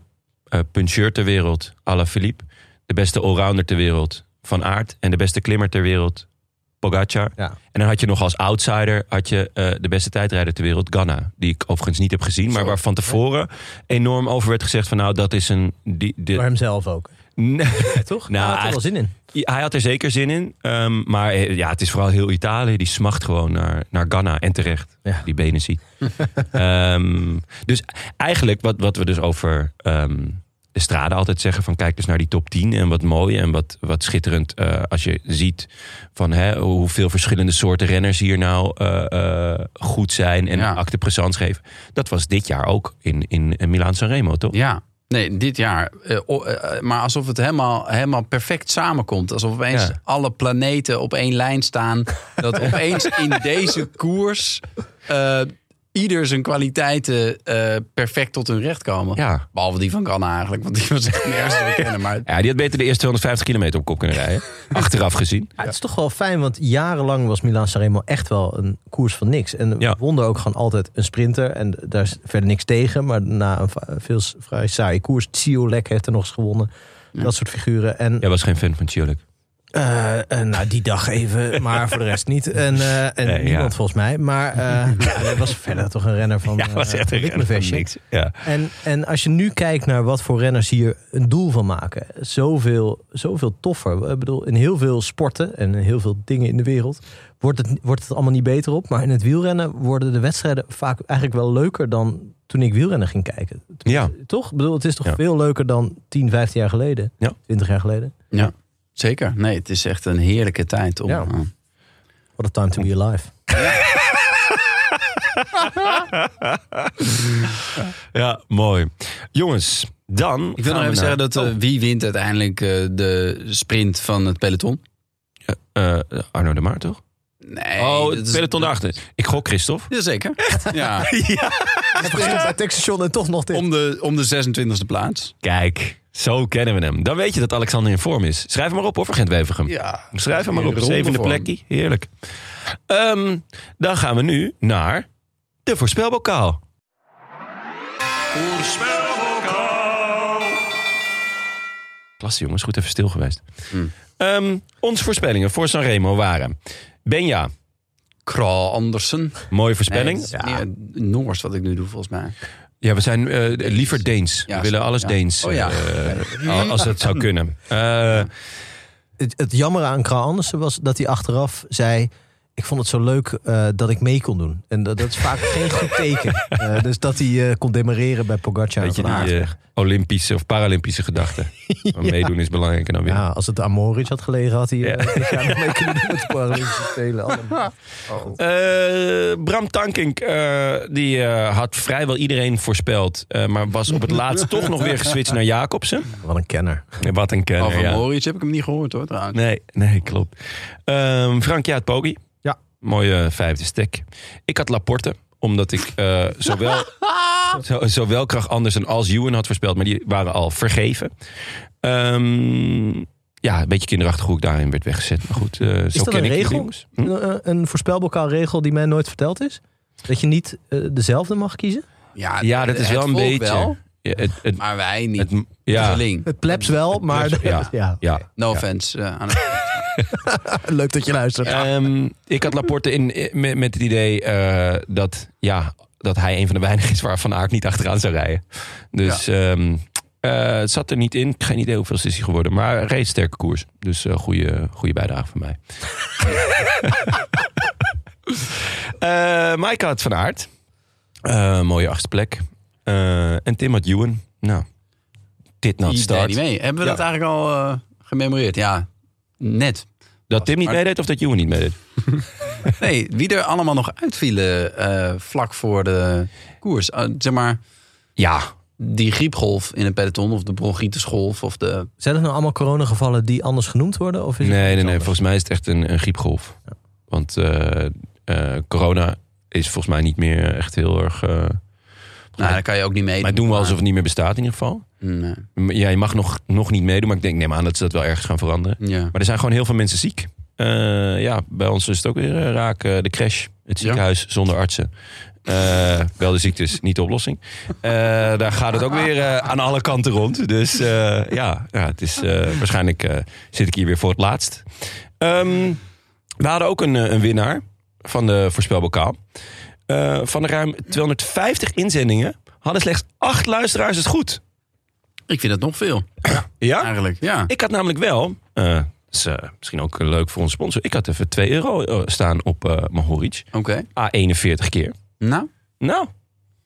eh puncheur ter wereld, Alaphilippe. De beste allrounder ter wereld, Van Aert. En de beste klimmer ter wereld, Pogacar. Ja. En dan had je nog als outsider had je, eh, de beste tijdrijder ter wereld, Ganna. Die ik overigens niet heb gezien, maar waar van tevoren enorm over werd gezegd van nou, dat is een... Die, Voor hemzelf ook. Nee. Toch? Nou, Hij had er wel zin in. Hij had er zeker zin in. ehm, maar eh, ja, het is vooral heel Italië. Die smacht gewoon naar, naar Ghana. En terecht. Ja. Die benen ziet. *laughs* Ehm, dus eigenlijk wat, wat we dus over ehm, de straden altijd zeggen. Van kijk dus naar die top 10. En wat mooi en wat, wat schitterend. eh, als je ziet van hè, hoeveel verschillende soorten renners hier nou eh, goed zijn. En Ja. acte présence geven. Dat was dit jaar ook in, in, in Milaan Sanremo toch? Ja, nee, dit jaar. Eh, o- eh, maar alsof het helemaal, helemaal perfect samenkomt. Alsof opeens Ja. alle planeten op één lijn staan. *laughs* Dat opeens in deze koers eh, ieder zijn kwaliteiten eh, perfect tot hun recht komen. Ja. Behalve die van Ganna eigenlijk, want die was echt *laughs* nergens te bekennen. Maar Ja, die had beter de eerste 250 kilometer op kop kunnen rijden. *laughs* Achteraf gezien. Ja, het is toch wel fijn, want jarenlang was Milan Sanremo echt wel een koers van niks. En Ja. won er ook gewoon altijd een sprinter. En daar is verder niks tegen. Maar na een veel vrij saaie koers. Ciolek heeft er nog eens gewonnen. Dat soort figuren. En Jij was geen fan van Ciolek. Eh, eh, nou, die dag even, *laughs* maar voor de rest niet. En, eh, en Nee, niemand ja. volgens mij. Maar eh, *laughs* hij was verder toch een renner van, Ja, was eh, echt een renner van Wikmevestje. niks. Ja. En, en als je nu kijkt naar wat voor renners hier een doel van maken. Zoveel, zoveel toffer. Ik bedoel, in heel veel sporten en in heel veel dingen in de wereld... Wordt het, wordt het allemaal niet beter op. Maar in het wielrennen worden de wedstrijden vaak eigenlijk wel leuker... dan toen ik wielrennen ging kijken. Ja. Toch? Ik bedoel, het is toch Ja. veel leuker dan 10, 15 jaar geleden? Ja. 20 jaar geleden? ja, zeker. Nee, het is echt een heerlijke tijd om. Ja. eh, What a time to be alive. ja, *laughs* mooi. Jongens, dan. ik wil nog even zeggen dat eh, wie wint uiteindelijk eh, de sprint van het peloton? eh, Arno de Maar, toch? Nee, oh, het peloton daarachter. Ik gok Christophe. Jazeker. *laughs* Ja. *laughs* bij Textation en toch nog dit. om, de, om de 26e plaats. Kijk, zo kennen we hem. Dan weet je dat Alexander in vorm is. Schrijf hem maar op, hoor, voor Gent-Wevergem. Ja. Schrijf hem maar op. Zevende plekje. Heerlijk. Ehm, dan gaan we nu naar de voorspelbokaal. Klasse jongens, goed even stil geweest. Hmm. Ehm, onze voorspellingen voor Sanremo waren... Benja, Kral Andersen. mooie voorspelling. Nee, het is meer Noors wat ik nu doe volgens mij. Ja, we zijn eh, liever Deens. Ja, we willen alles ja. Deens. Oh ja. eh, al- als het zou kunnen. Eh, het, het jammer aan Kral Andersen was dat hij achteraf zei... ik vond het zo leuk eh, dat ik mee kon doen. En dat, dat is vaak *laughs* geen goed teken. Eh, dus dat hij eh, kon demareren bij Pogacar en weet je, Van Aert. die Olympische of Paralympische gedachte. *laughs* Maar Meedoen is belangrijker dan winnen. ja, als het aan Moritz had gelegen... had hij Ja. nog mee kunnen doen met de *laughs* Paralympische Spelen. Allemaal. Oh. Bram Tankink eh, die, eh, had vrijwel iedereen voorspeld. eh, maar was op het laatst toch nog weer geswitcht naar Jacobsen. Wat een kenner. Wat een kenner, Over ja. Moritz heb ik hem niet gehoord hoor trouwens. Nee, nee, klopt. Ehm Frank Jaat Poggi. Mooie vijfde stek. Ik had Laporte, omdat ik eh, zowel, *laughs* zo, zowel Krach Andersen als Ewan had voorspeld, maar die waren al vergeven. Ehm, ja, een beetje kinderachtig hoe ik daarin werd weggezet. Maar goed, eh, zo Is dat ken een ik regel? jongens. Hm? Een, eh, een voorspelbokaal regel die mij nooit verteld is? Dat je niet eh, dezelfde mag kiezen? Ja, Ja, dat is het wel een volk beetje. Wel, Ja, het, het, maar wij niet. het, ja. Het plebs wel, maar... plebs, ja. *laughs* ja. ja. No offense eh, aan het *laughs* Leuk dat je luistert. Ehm, ik had Laporte in, met, met het idee eh, dat, ja, dat hij een van de weinigen is waar Van Aert niet achteraan zou rijden. Dus ehm, eh, het zat er niet in. Geen idee hoeveel is hij geworden. Maar een reeds sterke koers. Dus eh goede, goede bijdrage van mij. *laughs* Eh Maaike had Van Aert. Eh, mooie achtste plek. Eh, en Tim had Ewan. Nou, dit not start. niet mee. Hebben we Ja. dat eigenlijk al eh, gememoreerd? Ja, net. Dat Tim niet Maar- meedeed of dat Ewan niet meedeed? *laughs* Nee, wie er allemaal nog uitvielen eh, vlak voor de koers. Eh, zeg maar, Ja, die griepgolf in een peloton of de bronchitisgolf of de... Zijn er nou allemaal coronagevallen die anders genoemd worden? Of is het Nee, nee, nee. anders? Volgens mij is het echt een, een griepgolf. Want eh, eh, corona is volgens mij niet meer echt heel erg eh, Nou, dan kan je ook niet meedoen. Maar doen we alsof het niet meer bestaat in ieder geval. Nee. Ja, je mag nog, nog niet meedoen, maar ik denk, neem aan dat ze dat wel ergens gaan veranderen. Ja. Maar er zijn gewoon heel veel mensen ziek. Eh, ja, bij ons is het ook weer eh, raak eh, de crash. Het ziekenhuis zonder artsen. Wel de ziektes, niet de oplossing. Daar gaat het ook weer aan alle kanten rond. Dus ja, ja, het is, waarschijnlijk zit ik hier weer voor het laatst. Ehm, we hadden ook een, een winnaar van de voorspelbokaal. Van de ruim 250 inzendingen hadden slechts acht luisteraars het goed. Ik vind het nog veel, Ja? eigenlijk. Ja. Ik had namelijk wel, eh, dat is eh, misschien ook leuk voor onze sponsor. Ik had even 2 euro eh, staan op eh Mahoric. Oké. A41 keer. Nou, Nou,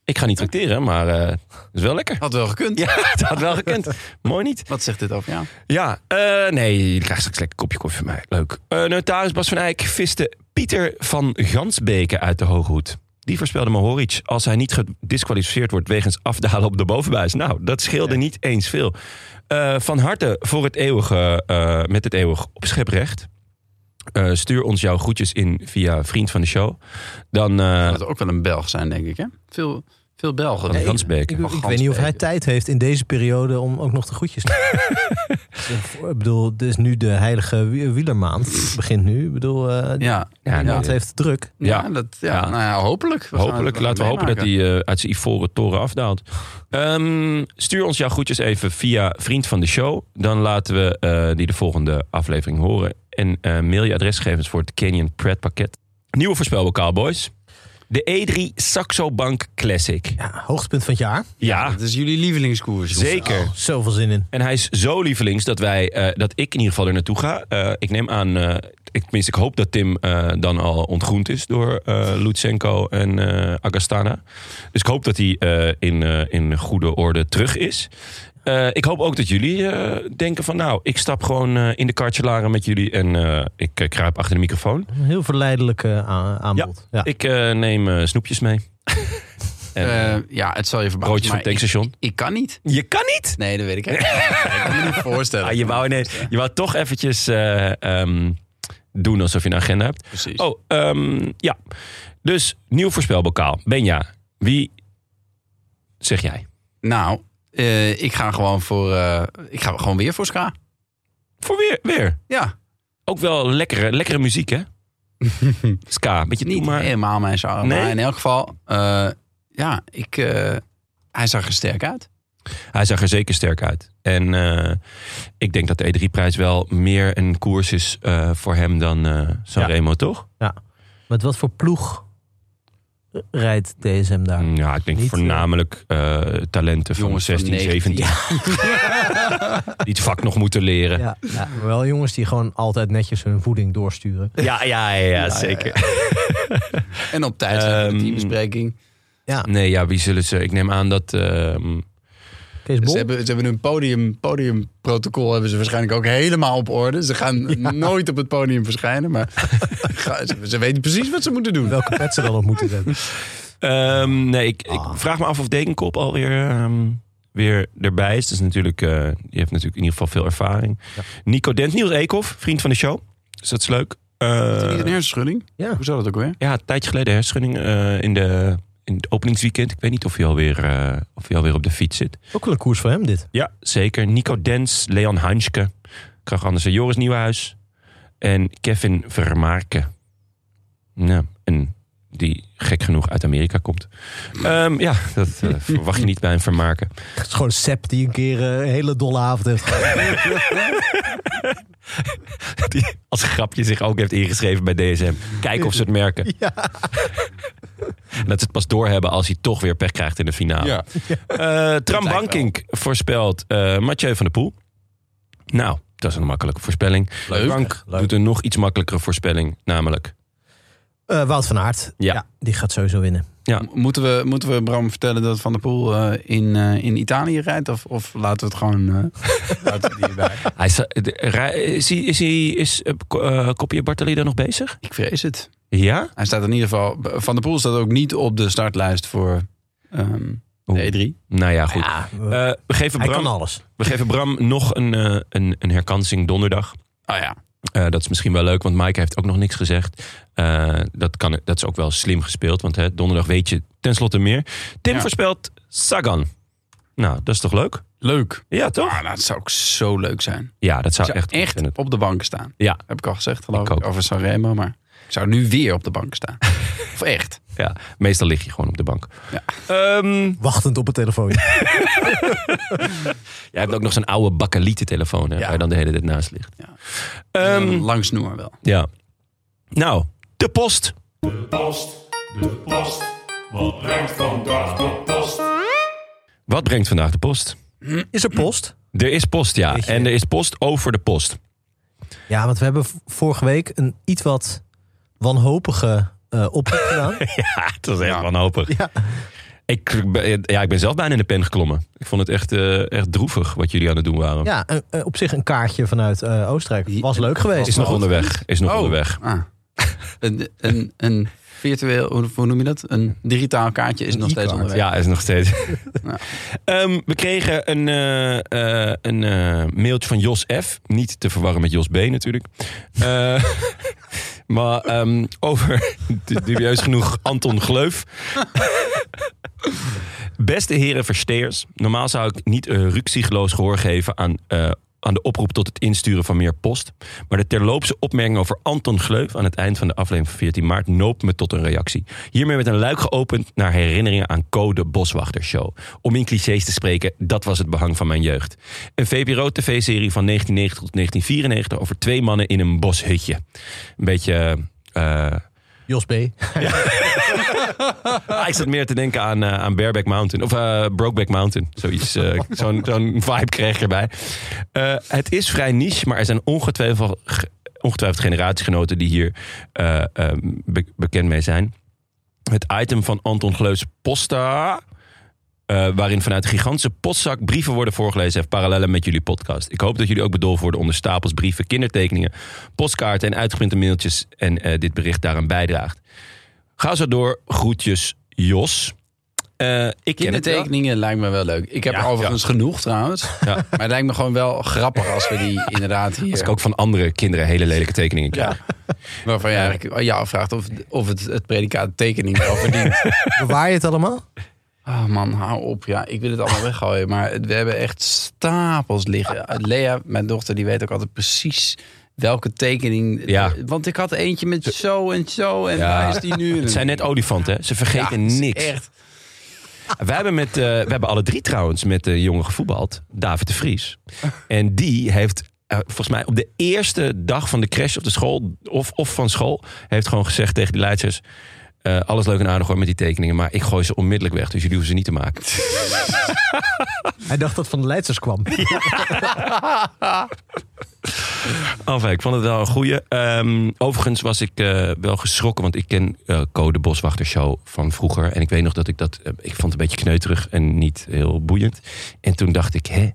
ik ga niet tracteren, maar eh het is wel lekker. had wel gekund. Ja, *laughs* het had wel gekend. Mooi niet. Wat zegt dit over jou? Ja, eh, nee, je krijgt straks lekker een kopje koffie van mij. Leuk. Eh notaris Bas van Eyck viste Pieter van Gansbeke uit de Hoge Hoed. Die voorspelde Mohoric als hij niet gedisqualificeerd wordt wegens afdalen op de bovenbuis. Nou, dat scheelde niet eens veel. Eh, van harte voor het eeuwige, eh, met het eeuwig opscheprecht. Eh, stuur ons jouw groetjes in via Vriend van de Show. Dan Dat zou ook wel een Belg zijn, denk ik. Hè? Veel, veel Belgen. Gansbeke. Ik, ik weet niet of hij tijd heeft in deze periode om ook nog de groetjes te *laughs* Ik bedoel, het is nu de heilige wie- wielermaand. begint nu. Ik bedoel, eh Ja, Ja, heeft druk. ja, Ja. dat, ja, Ja. Nou ja, hopelijk. Hopelijk, laten we hopen dat hij eh, uit zijn ivoren toren afdaalt. Ehm, stuur ons jouw groetjes even via Vriend van de Show. Dan laten we eh, die de volgende aflevering horen. En eh, mail je adresgegevens voor het Canyon Pret pakket. Nieuwe voorspelbokaal, boys. De E3 Saxo Bank Classic. Ja, hoogtepunt van het jaar. Ja, Dat is jullie lievelingskoers. zeker. Oh, zoveel zin in. En hij is zo lievelings dat wij, eh, dat ik in ieder geval er naartoe ga. Eh, ik neem aan, eh, ik, tenminste, ik hoop dat Tim eh, dan al ontgroend is door eh Lutsenko en eh Agastana. Dus ik hoop dat hij eh, in, eh, in goede orde terug is. Eh, ik hoop ook dat jullie eh, denken van nou, ik stap gewoon eh, in de kartjelaren met jullie en eh, ik kruip achter de microfoon. Een heel verleidelijk aanbod. Ja. Ik eh, neem snoepjes mee. *laughs* en, Eh, ja, het zal je verbazen. broodjes van het tankstation. Ik, ik kan niet. je kan niet! Nee, dat weet ik niet. *laughs* ik kan me niet voorstellen. Ah, je, wou ineens, je wou toch eventjes eh, ehm, doen alsof je een agenda hebt. Precies. Oh, ehm, ja. Dus nieuw voorspelbokaal. Benja, wie zeg jij? Nou, eh, ik ga gewoon voor. eh, ik ga gewoon weer voor Ska. Voor weer, weer. Ja, Ook wel lekkere, lekkere muziek, hè? *laughs* Ska, beetje niet niet maar. helemaal mijn genre. Nee? Maar in elk geval, eh, ja, ik, eh, hij zag er sterk uit. Hij zag er zeker sterk uit. En eh, ik denk dat de E3-prijs wel meer een koers is eh, voor hem dan eh Sanremo, toch? Met wat voor ploeg rijdt DSM daar? Ja, ik denk Niet, voornamelijk eh, talenten van Jongens van 16, 19. 17. Die het vak nog moeten leren. Ja, ja, wel jongens die gewoon altijd netjes hun voeding doorsturen. Ja, ja, ja, ja, zeker. En op tijd zijn we Ehm, de teambespreking. Nee, ja, wie zullen ze? Ik neem aan dat. ehm, Kees Bol? Ze hebben, ze hebben hun podium, podiumprotocol hebben ze waarschijnlijk ook helemaal op orde. Ze gaan *laughs* nooit op het podium verschijnen, maar *laughs* ze, ze weten precies wat ze moeten doen. Welke pet ze dan op moeten zetten. *laughs* ehm, nee, ik, Ah. ik vraag me af of Dekenkop alweer ehm, weer erbij is. Dat is natuurlijk, eh, die heeft natuurlijk in ieder geval veel ervaring. Nico Dent, Niels Eekhoff, vriend van de show. Dus dat is leuk. Eh, Is niet een hersenschudding? Ja. Hoe zou dat ook weer? ja, een tijdje geleden hersenschudding eh, in, de, in het openingsweekend. Ik weet niet of hij alweer, eh, of hij alweer op de fiets zit. Ook wel een koers voor hem dit. Ja, zeker. Nico Dens, Leon Hanske, Krach Andersen, Joris Nieuwenhuis en Kevin Vermaarke. Ja, en die gek genoeg uit Amerika komt. Ehm, ja, dat eh, *laughs* verwacht je niet bij een Vermaarke. Het is gewoon Sepp die een keer eh, een hele dolle avond heeft. *laughs* Die als grapje zich ook heeft ingeschreven bij DSM. Kijken of ze het merken. *laughs* Ja. Dat ze het pas doorhebben als hij toch weer pech krijgt in de finale. *laughs* Eh, Tram Bankink voorspelt eh Mathieu van der Poel. Nou, dat is een makkelijke voorspelling. Leuk. Frank Leuk. doet een nog iets makkelijkere voorspelling. Namelijk, Eh, Wout van Aert. Ja. die gaat sowieso winnen. ja, Moeten we, moeten we Bram vertellen dat Van der Poel in, in Italië rijdt? Of, of laten we het gewoon... eh *laughs* laten we het hierbij? hij is, is, hij, is, hij, is Ko- Kopje Bartali daar nog bezig? Ik vrees het. Ja? Hij staat in ieder geval... Van der Poel staat ook niet op de startlijst voor ehm, de E3. Nou ja, goed. Ja, Eh, we, geven Bram, kan alles. we geven Bram nog een, eh, een, een herkansing donderdag. Oh ja. Eh, dat is misschien wel leuk, want Mike heeft ook nog niks gezegd. Eh, dat, kan, dat is ook wel slim gespeeld, want hè, donderdag weet je tenslotte meer. Tim Ja. voorspelt Sagan. Nou, dat is toch leuk? Leuk. Ja, toch? Ah, dat zou ook zo leuk zijn. Ja, dat zou zou echt... echt, op de bank staan. Ja, Heb ik al gezegd, geloof Ik ik, ook. over Sanremo. Maar ik zou nu weer op de bank staan. *laughs* of echt. ja, meestal lig je gewoon op de bank. Ja. Ehm, Wachtend op het telefoon. *laughs* jij hebt ook nog zo'n oude bakkelieten telefoon, hè, Ja. waar je dan de hele tijd naast ligt. Ja. Ehm, Een lang snoer wel. ja. Nou, de post. Post, de post. Wat brengt vandaag de post? Wat brengt vandaag de post? Is er post? Er is post, ja. En er is post over de post. Ja, want we hebben vorige week een iets wat wanhopige eh oproep *laughs* gedaan. Ja, het was echt Ja. wanhopig. Ja. Ik, ben- ja, ik ben zelf bijna in de pen geklommen. Ik vond het echt, eh, echt droevig wat jullie aan het doen waren. Ja, een- eh, op zich een kaartje vanuit eh, Oostenrijk. Was leuk geweest. Is nog onderweg. Is nog Oh. onderweg. Ah. Een, een, een virtueel, hoe noem je dat? Een digitaal kaartje is Een nog steeds onderweg. Ja, is nog steeds. *laughs* Ja. Ehm, we kregen een, eh, eh, een eh, mailtje van Jos F. Niet te verwarren met Jos B natuurlijk. *laughs* Maar ehm, over *laughs* du- dubieus genoeg Anton Gleuf. *laughs* Beste heren versteers. Normaal zou ik niet uh, ruksigloos gehoor geven aan, eh, aan de oproep tot het insturen van meer post. Maar de terloopse opmerking over Anton Gleuf aan het eind van de aflevering van 14 maart noopt me tot een reactie. Hiermee werd een luik geopend naar herinneringen aan Code Boswachter Show. Om in clichés te spreken, dat was het behang van mijn jeugd. Een VPRO-tv-serie van 1990 tot 1994 over twee mannen in een boshutje. Een beetje... eh, Jos B. *laughs* Ah, ik zat meer te denken aan, eh, aan Bareback Mountain. Of eh, Brokeback Mountain. Zoiets, eh, *laughs* zo'n, zo'n vibe kreeg ik erbij. Eh, het is vrij niche, maar er zijn ongetwijfeld, ge- ongetwijfeld generatiegenoten die hier be- bekend mee zijn. Het item van Anton Gleus Posta. Eh, waarin vanuit de gigantische postzak brieven worden voorgelezen... heeft parallellen met jullie podcast. Ik hoop dat jullie ook bedolven worden onder stapels brieven... kindertekeningen, postkaarten en uitgeprinte mailtjes... en eh, dit bericht daaraan bijdraagt. Ga zo door. Groetjes, Jos. Eh, ik. Kindertekeningen lijkt me wel leuk. Ik heb Ja, er overigens genoeg trouwens. *laughs* Ja. Maar het lijkt me gewoon wel grappig als we die *laughs* inderdaad hier... Als ik ook van andere kinderen hele lelijke tekeningen krijg. Waarvan je eigenlijk je afvraagt of, of het, het predicaat tekening wel verdient. *laughs* Bewaar je het allemaal? Oh man, hou op. Ja, ik wil het allemaal weggooien. Maar we hebben echt stapels liggen. Lea, mijn dochter, die weet ook altijd precies welke tekening. Ja. Want ik had eentje met zo en zo. En Ja. waar is die nu? *laughs* Het zijn net olifanten, hè? ze Ja, vergeten is niks. Echt. We hebben, met, eh, we hebben alle drie trouwens met de jongen gevoetbald. David de Vries. *laughs* En die heeft eh, volgens mij op de eerste dag van de crash op de school... of, of van school, heeft gewoon gezegd tegen die leidsters... eh, alles leuk en aardig hoor met die tekeningen... maar ik gooi ze onmiddellijk weg, dus jullie hoeven ze niet te maken. *laughs* Hij dacht dat het van de Leidsers kwam. *laughs* Enfin, ik vond het wel een goeie. Ehm, overigens was ik eh, wel geschrokken, want ik ken eh Code Boswachter Show van vroeger. En ik weet nog dat ik dat... ik vond het een beetje kneuterig en niet heel boeiend. En toen dacht ik, hè?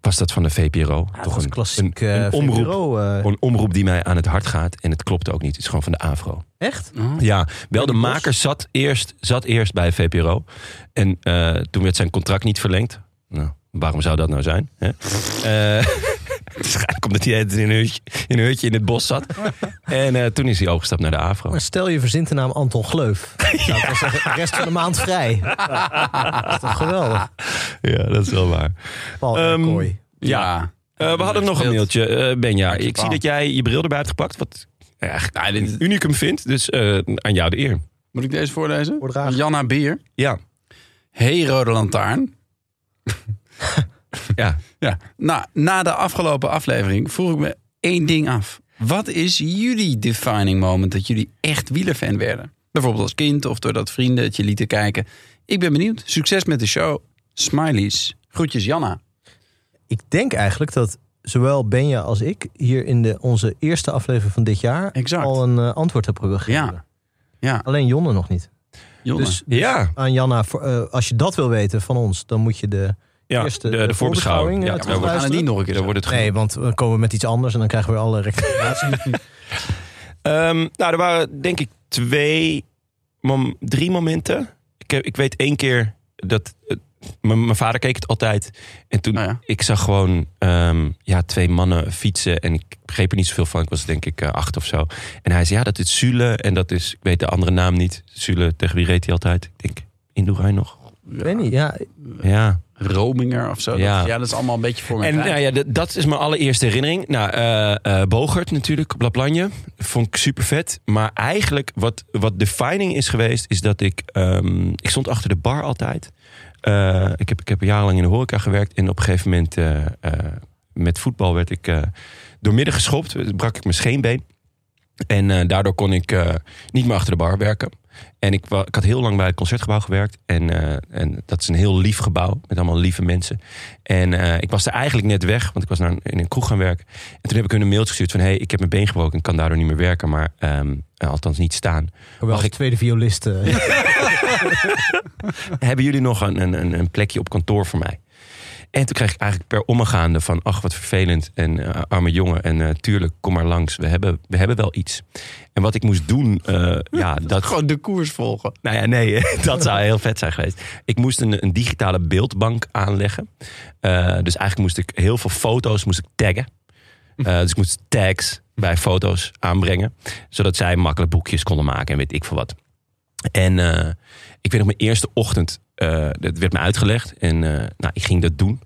Was dat van de VPRO? Toch een klassiek een, een omroep, VPRO, eh. een omroep die mij aan het hart gaat. En het klopt ook niet. Het is gewoon van de AVRO. Echt? Ja, wel de maker zat eerst, zat eerst bij VPRO. En eh, toen werd zijn contract niet verlengd. Nou, waarom zou dat nou zijn? Hè? Eh, *laughs* *laughs* Waarschijnlijk omdat hij in een, hutje, in een hutje in het bos zat. En eh, toen is hij overgestapt naar de AVRO. Maar stel je verzint de naam Anton Gleuf. *laughs* Zou ik wel zeggen, de rest van de maand vrij. Dat is toch geweldig. Ja, dat is wel waar. Paul Ehm, Kooi. Ja. Eh, we hadden nog een mailtje. Eh Benja, ik zie dat jij je bril erbij hebt gepakt. Wat ja, Nou, dit- unicum vindt. Dus eh, aan jou de eer. Moet ik deze voorlezen? Voordragen. Janna Bier. Ja. Hey Rode Lantaarn. *laughs* Ja. Ja. Nou, na de afgelopen aflevering vroeg ik me één ding af. Wat is jullie defining moment dat jullie echt wielerfan werden? Bijvoorbeeld als kind of doordat vrienden het je lieten kijken. Ik ben benieuwd. Succes met de show. Smileys. Groetjes Janna. Ik denk eigenlijk dat zowel Benja als ik hier in de, onze eerste aflevering van dit jaar Exact. al een eh, antwoord hebben gegeven. Ja. Ja, Alleen Jonne nog niet. Jonne. Dus Ja. aan Janna, voor, eh, als je dat wil weten van ons, dan moet je de ja. eerste de, de, de voorbeschouwing. Ja, eh, daar we gaan het niet nog een keer wordt het Nee, want dan komen we met iets anders en dan krijgen we alle rectificatie. *laughs* Ehm, nou, er waren denk ik twee, mom- drie momenten. Ik, heb, ik weet één keer dat, mijn vader keek het altijd. En toen, Oh ja. ik zag gewoon ehm, ja, twee mannen fietsen. En ik begreep er niet zoveel van. Ik was denk ik eh, acht of zo. En hij zei, ja, dat is Zule. En dat is, ik weet de andere naam niet. Zule, tegen wie reed hij altijd? Ik denk, Indurain nog. Ik weet niet, ja. Ja. Rominger of zo. Ja. Dat, ja, dat is allemaal een beetje voor mijn En nou ja, dat- is mijn allereerste herinnering. Nou, eh eh, Bogert natuurlijk op. Vond ik super vet. Maar eigenlijk wat, wat defining is geweest, is dat ik... ehm, ik stond achter de bar altijd. Eh, ik, heb, ik heb jarenlang in de horeca gewerkt. En op een gegeven moment eh, eh, met voetbal werd ik doormidden geschopt. Brak ik mijn scheenbeen. En daardoor kon ik niet meer achter de bar werken. En ik, ik had heel lang bij het concertgebouw gewerkt. En, eh, en dat is een heel lief gebouw met allemaal lieve mensen. En eh, ik was er eigenlijk net weg, want ik was naar een, in een kroeg gaan werken. En toen heb ik hun een mailtje gestuurd van... hey, ik heb mijn been gebroken en kan daardoor niet meer werken. Maar ehm, althans niet staan. Hoewel Mag ik- tweede violist... eh, *laughs* *laughs* Hebben jullie nog een, een- een plekje op kantoor voor mij? En toen kreeg ik eigenlijk per omgaande van... ach, wat vervelend en eh, arme jongen. En eh, tuurlijk, kom maar langs. We hebben, we hebben wel iets. En wat ik moest doen... eh, ja, *laughs* dat, Gewoon de koers volgen. Nou ja, nee, *laughs* dat zou heel vet zijn geweest. Ik moest een, een digitale beeldbank aanleggen. Dus eigenlijk moest ik heel veel foto's moest ik taggen. Eh, dus ik moest tags bij foto's aanbrengen. Zodat zij makkelijk boekjes konden maken en weet ik veel wat. En eh, ik weet nog mijn eerste ochtend, eh dat werd me uitgelegd. En eh, nou, ik ging dat doen.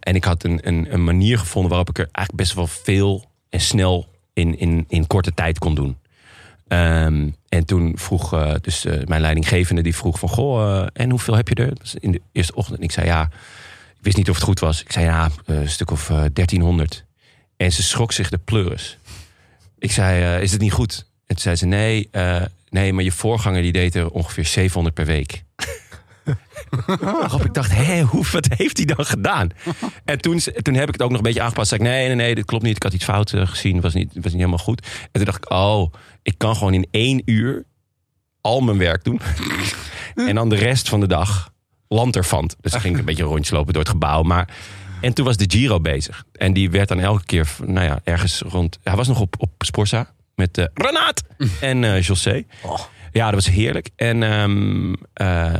En ik had een, een, manier gevonden waarop ik er eigenlijk best wel veel en snel in, in, in korte tijd kon doen. Ehm, en toen vroeg dus mijn leidinggevende die vroeg van goh, en hoeveel heb je er? In de eerste ochtend. En ik zei ja, ik wist niet of het goed was. Ik zei ja, een stuk of eh, 1300. En ze schrok zich de pleuris. Ik zei, is het niet goed? En toen zei ze nee, nee, maar je voorganger die deed er ongeveer 700 per week. *laughs* Waarop ik dacht, hé, hoe, wat heeft hij dan gedaan? En toen, toen heb ik het ook nog een beetje aangepast. Zei ik, nee, nee, nee, dit klopt niet. Ik had iets fout eh, gezien. Het was niet, was niet helemaal goed. En toen dacht ik, oh, ik kan gewoon in één uur al mijn werk doen. en dan de rest van de dag lanterfant. Dus dan ging ik een beetje een rondje lopen door het gebouw. Maar, en toen was de Giro bezig. En die werd dan elke keer, nou ja, ergens rond... Hij was nog op, op Sporza met eh Renaat en eh José. Ja, dat was heerlijk. En ehm, eh,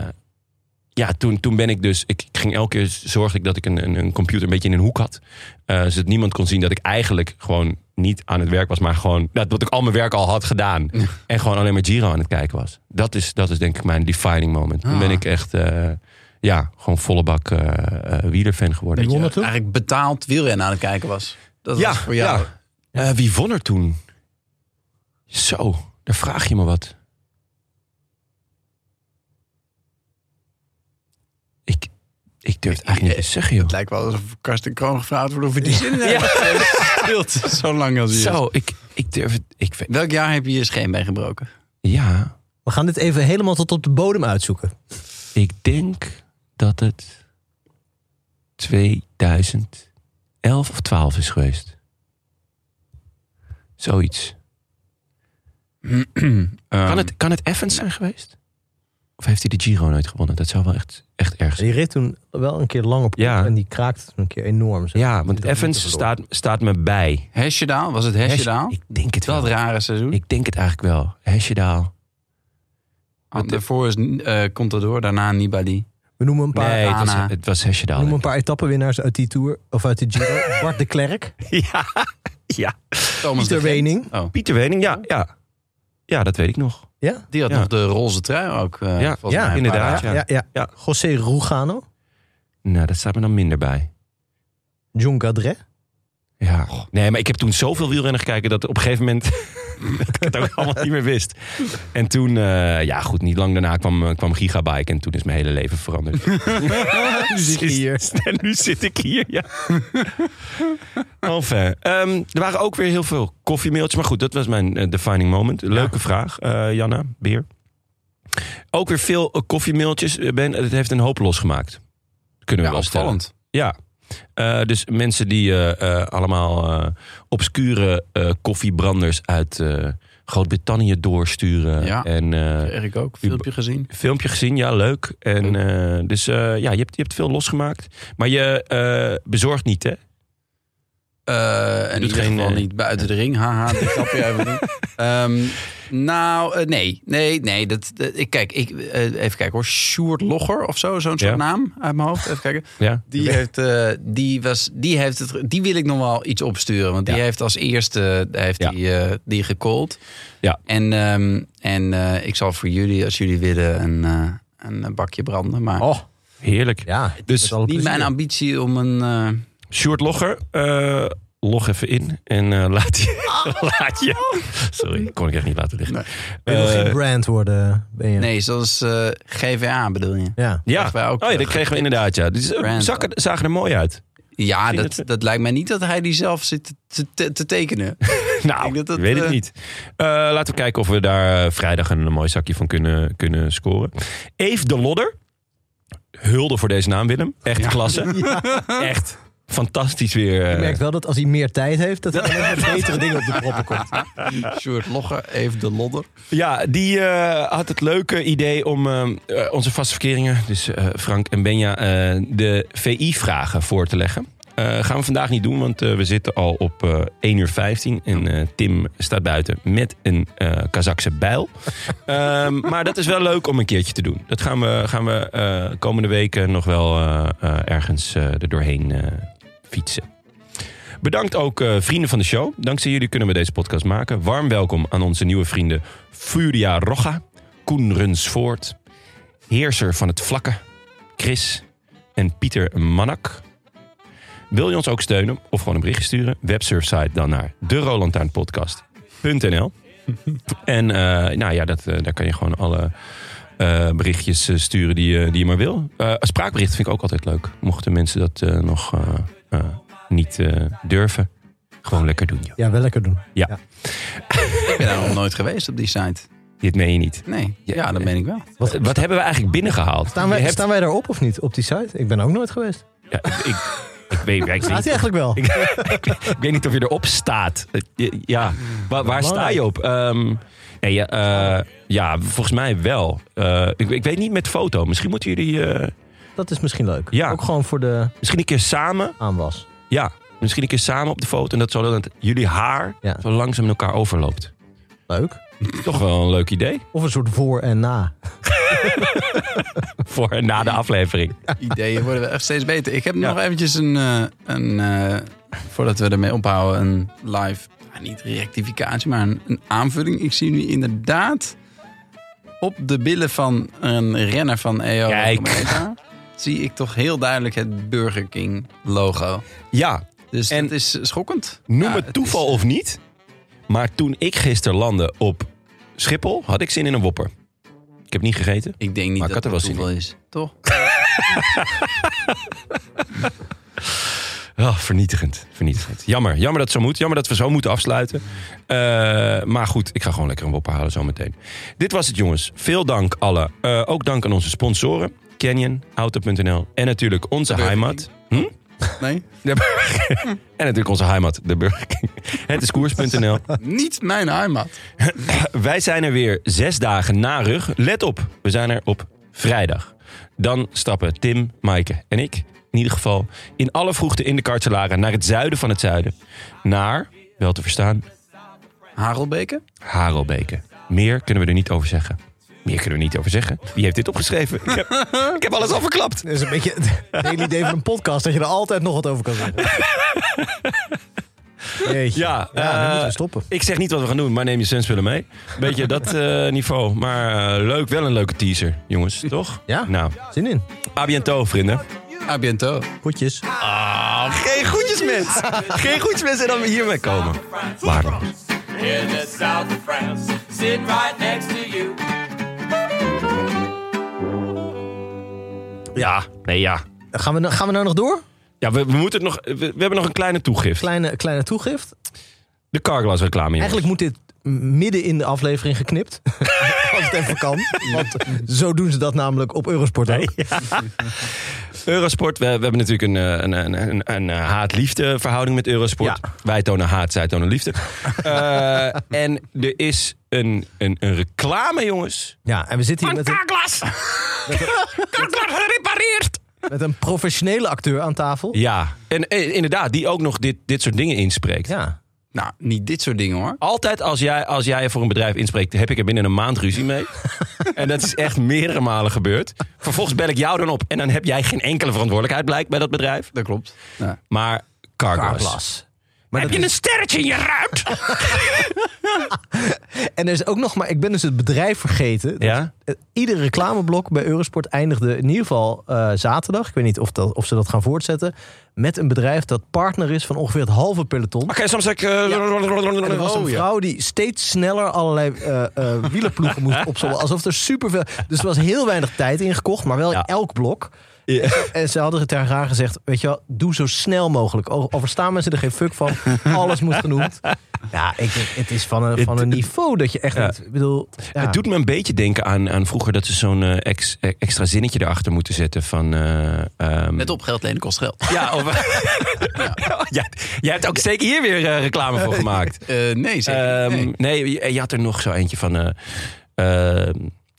ja, toen, toen ben ik dus... Ik ging elke keer zorgde ik dat ik een, een, een computer een beetje in een hoek had. Eh, zodat niemand kon zien dat ik eigenlijk gewoon niet aan het werk was. Maar gewoon dat, dat ik al mijn werk al had gedaan. En gewoon alleen maar Giro aan het kijken was. Dat is, dat is denk ik mijn defining moment. Toen Ah. ben ik echt... eh, ja, gewoon volle bak eh eh, wielerfan geworden. Dat je eigenlijk betaald wielrennen aan het kijken was. Dat ja, was voor jou. ja. Eh, wie won er toen? Zo, daar vraag je me wat. Ik, ik durf het eigenlijk niet te zeggen, joh. Het lijkt wel alsof Karsten Kroon gevraagd wordt of hij die zin heeft. Speelt *laughs* zo lang als hij is. Zo, ik, ik durf het. Ik, weet- Welk jaar heb je je scheenbeen gebroken? ja, We gaan dit even helemaal tot op de bodem uitzoeken. ik denk dat het 2011 of 12 is geweest. Zoiets. Ehm, Kan het, kan het Evans zijn geweest? Of heeft hij de Giro nooit gewonnen? Dat zou wel echt, echt erg zijn. Die reed toen wel een keer lang op Ja. en die kraakte toen een keer enorm. Zeg. Ja, want Dat Evans staat, staat me bij. Hesjedaal? Was het Hesjedaal? Ik denk het Wel wel. het rare seizoen. Ik denk het eigenlijk wel. Hesjedaal. Want daarvoor is eh Contador, daarna Nibali. We noemen een paar, Nee, het was, het was we Hesjedaal. noemen een paar etappenwinnaars uit die Tour, of uit de Giro. *laughs* Bart de Klerk, Ja, ja. Thomas Pieter. Wening. Oh, Pieter Wening, ja, ja. Ja, dat weet ik nog. Ja? die had Ja. nog de roze trui ook. eh, Ja, volgens ja, mij inderdaad, ja, ja. Ja. José Rugano, Nou, dat staat me dan minder bij. John Gadret. Ja. Nee, maar ik heb toen zoveel wielrennen gekeken dat op een gegeven moment *laughs* dat ik het ook allemaal niet meer wist. En toen, eh, ja goed, niet lang daarna kwam, eh, kwam Gigabike en toen is mijn hele leven veranderd. *laughs* Nu zit je hier. *laughs* En nu zit ik hier, ja. Enfin, ehm, er waren ook weer heel veel koffiemailtjes. Maar goed, dat was mijn eh, defining moment. Leuke vraag, Janna, Beer. Ook weer veel koffiemailtjes. Ben, het heeft een hoop losgemaakt. Kunnen we Ja, wel stellen. Ja. Eh, dus mensen die eh, eh, allemaal obscure koffiebranders uit Groot-Brittannië doorsturen. Ja. En eh, Kreeg ik ook. Filmpje gezien. filmpje gezien, ja, leuk. En, dus ja, je hebt, je hebt veel losgemaakt. Maar je bezorgt niet, hè? Eh in ieder geval eh, niet buiten de ring. Haha, *laughs* die grapje even doen. Ehm, nou, eh, nee. Nee, nee. Dat, dat- ik, kijk, ik, eh, even kijken hoor. Sjoerd Logger of zo. Zo'n soort Ja. naam uit mijn hoofd. Even kijken. Ja. Die, heeft, eh, die, was, die, heeft het, die wil ik nog wel iets opsturen. Want die Ja. heeft als eerste heeft Ja. die, eh, die gecallt. Ja. En, ehm, en eh, ik zal voor jullie, als jullie willen, een, eh, een bakje branden. Maar Oh, Heerlijk. ja. Dus niet mijn ambitie om een... Sjoerd Logger, eh, log even in en eh, *laughs* laat, je, laat je... Sorry, kon ik echt niet laten liggen. Wil je nog Eh, geen brand worden, ben je? nee, zoals eh, GVA bedoel je? Ja. Ja, wij ook, oh, ja, dat kregen we inderdaad, ja. Dus, zakken, zagen er mooi uit. Ja, dat, het- dat lijkt mij niet dat hij die zelf zit te, te, te tekenen. *laughs* Nou, dat weet het niet. Eh, laten we kijken of we daar vrijdag een, mooi zakje van kunnen, kunnen scoren. Eve de Lodder. Hulde voor deze naam, Willem. *laughs* Echt klasse. Echt fantastisch weer. eh. Je merkt wel dat als hij meer tijd heeft, dat hij met *laughs* betere dingen op de proppen komt. Sjoerd Logger, even de lodder. Ja, die eh, had het leuke idee om eh, eh, onze vaste verkeringen, dus eh, Frank en Benja, eh, de VI-vragen voor te leggen. Eh, gaan we vandaag niet doen, want eh, we zitten al op eh 1 uur 15 en eh, Tim staat buiten met een eh Kazakse bijl. *laughs* Ehm, maar dat is wel leuk om een keertje te doen. Dat gaan we, gaan we eh, komende weken nog wel eh, eh, ergens eh, er doorheen eh, fietsen. Bedankt ook eh, vrienden van de show. Dankzij jullie kunnen we deze podcast maken. Warm welkom aan onze nieuwe vrienden Furia Rocha, Koen Runsvoort, Heerser van het Vlakke, Chris en Pieter Manak. Wil je ons ook steunen of gewoon een berichtje sturen? Websurfsite dan naar de *laughs* En eh, nou ja, dat, eh, daar kan je gewoon alle berichtjes sturen die, je- die je maar wil. Eh, een spraakbericht vind ik ook altijd leuk. Mochten mensen dat nog niet eh, durven, gewoon lekker doen. Joh. Ja, wel lekker doen. Ja, Ik ben daar nog nooit geweest op die site. dit meen je niet. Nee, ja, dat ben ik wel. Wat, wat hebben we eigenlijk binnengehaald? Staan wij, hebt- staan wij daarop of niet, op die site? Ik ben ook nooit geweest. Ja, ik, ik, ik weet, ik, Staat eigenlijk wel? *laughs* ik weet niet of je erop staat. Ja, waar, waar sta je op? Ehm, nee, ja, eh, ja, volgens mij wel. Eh, ik, ik weet niet met foto. Misschien moeten jullie eh, Dat is misschien leuk. Ja. Ook gewoon voor de misschien een keer samen. aanwas. Ja, misschien een keer samen op de foto. En dat zodat jullie haar Ja. zo langzaam in elkaar overloopt. Leuk. Toch wel een leuk idee. Of een soort voor en na. *laughs* Voor en na de aflevering. Ideeën worden we echt steeds beter. Ik heb Ja. nog eventjes een, eh, een eh, voordat we ermee ophouden, een live, nou, niet rectificatie, maar een, een aanvulling. Ik zie nu inderdaad op de billen van een renner van EO Kijk. Zie ik toch heel duidelijk het Burger King logo. Ja, Dus En- het is schokkend. Noem Ja, het is- toeval of niet. Maar toen ik gisteren landde op Schiphol, had ik zin in een wopper. Ik heb niet gegeten. Ik denk niet Maar dat het toeval is, toch? Oh, *laughs* vernietigend. Vernietigend. Jammer. Jammer dat het zo moet. Jammer dat we zo moeten afsluiten. Eh, maar goed, ik ga gewoon lekker een wopper halen zometeen. Dit was het, jongens. Veel dank alle. Eh, ook dank aan onze sponsoren. Canyon, Auto.nl en natuurlijk onze heimat. Hm? Nee? *laughs* De Burger- en natuurlijk onze heimat, de Burger King. Het is koers.nl. *laughs* Niet mijn heimat. *laughs* Wij zijn er weer zes dagen na rug. Let op, we zijn er op vrijdag. Dan stappen Tim, Maaike en ik, in ieder geval, in alle vroegte in de kartselaren naar het zuiden van het zuiden. Naar, wel te verstaan, Harelbeke? Harelbeke. Meer kunnen we er niet over zeggen. Meer kunnen we er niet over zeggen. Wie heeft dit opgeschreven? Ik heb, *laughs* ik heb alles al verklapt. Dat is een beetje het hele idee van een podcast, dat je er altijd nog wat over kan zeggen. *laughs* Jeetje. Ja, ja eh, moeten we stoppen. Ik zeg niet wat we gaan doen, maar neem je senspullen mee. Beetje *laughs* dat eh, niveau. Maar eh, leuk, wel een leuke teaser, jongens, toch? Ja. Nou, Zin in. a biento, vrienden. A biento. Goedjes. Geen groetjesmens. Geen groetjesmens en dan hiermee komen. Waardeloos. In the south of France, sitting right next to you. Ja, nee, ja. Gaan we, gaan we nou nog door? Ja, we, we moeten het nog, we, we hebben nog een kleine toegift. Kleine, kleine toegift. De Carglass reclame, jongens. Eigenlijk moet dit midden in de aflevering geknipt. *laughs* Als het even kan. Want zo doen ze dat namelijk op Eurosport ook. Eurosport, we, we hebben natuurlijk een, eh, een, een, een, een eh, haat-liefde verhouding met Eurosport. Ja. Wij tonen haat, zij tonen liefde. *laughs* Eh, en er is een, een, een reclame, jongens. Ja, en we zitten hier met een, Carglass! *laughs* *laughs* Carglass gerepareerd! Met een professionele acteur aan tafel. Ja, en, inderdaad, die ook nog dit, dit soort dingen inspreekt. Ja. Nou, niet dit soort dingen hoor. Altijd als jij, als jij voor een bedrijf inspreekt, heb ik er binnen een maand ruzie mee. *laughs* en dat is echt meerdere malen gebeurd. Vervolgens bel ik jou dan op en dan heb jij geen enkele verantwoordelijkheid blijkt bij dat bedrijf. Dat klopt. Ja. Maar Carglass. Maar heb je is- een sterretje in je ruit? *laughs* En er is ook nog maar, ik ben dus het bedrijf vergeten. Ja? Ieder reclameblok bij Eurosport eindigde in ieder geval eh, zaterdag. Ik weet niet of, dat, of ze dat gaan voortzetten. Met een bedrijf dat partner is van ongeveer het halve peloton. Oké, soms ik... eh, er was een Oh, ja. vrouw die steeds sneller allerlei eh wielerploegen moest opzommen. Alsof er superveel... Dus er was heel weinig tijd ingekocht, maar wel Ja. elk blok. En ze hadden tegen haar gezegd, weet je wel, doe zo snel mogelijk. Overstaan mensen er geen fuck van. *laughs* Alles moet genoemd. Ja, ik denk, het is van een, van een niveau dat je echt Ja. niet... Bedoel, ja. Het doet me een beetje denken aan, aan vroeger dat ze zo'n eh, ex- eh, extra zinnetje erachter moeten zetten van... eh, ehm, Met op geld lenen kost geld. Ja, of, *laughs* ja. jij hebt ook zeker hier weer reclame voor *laughs* gemaakt. Eh, nee, zeker. Ehm, nee. nee, je, je had er nog zo eentje van...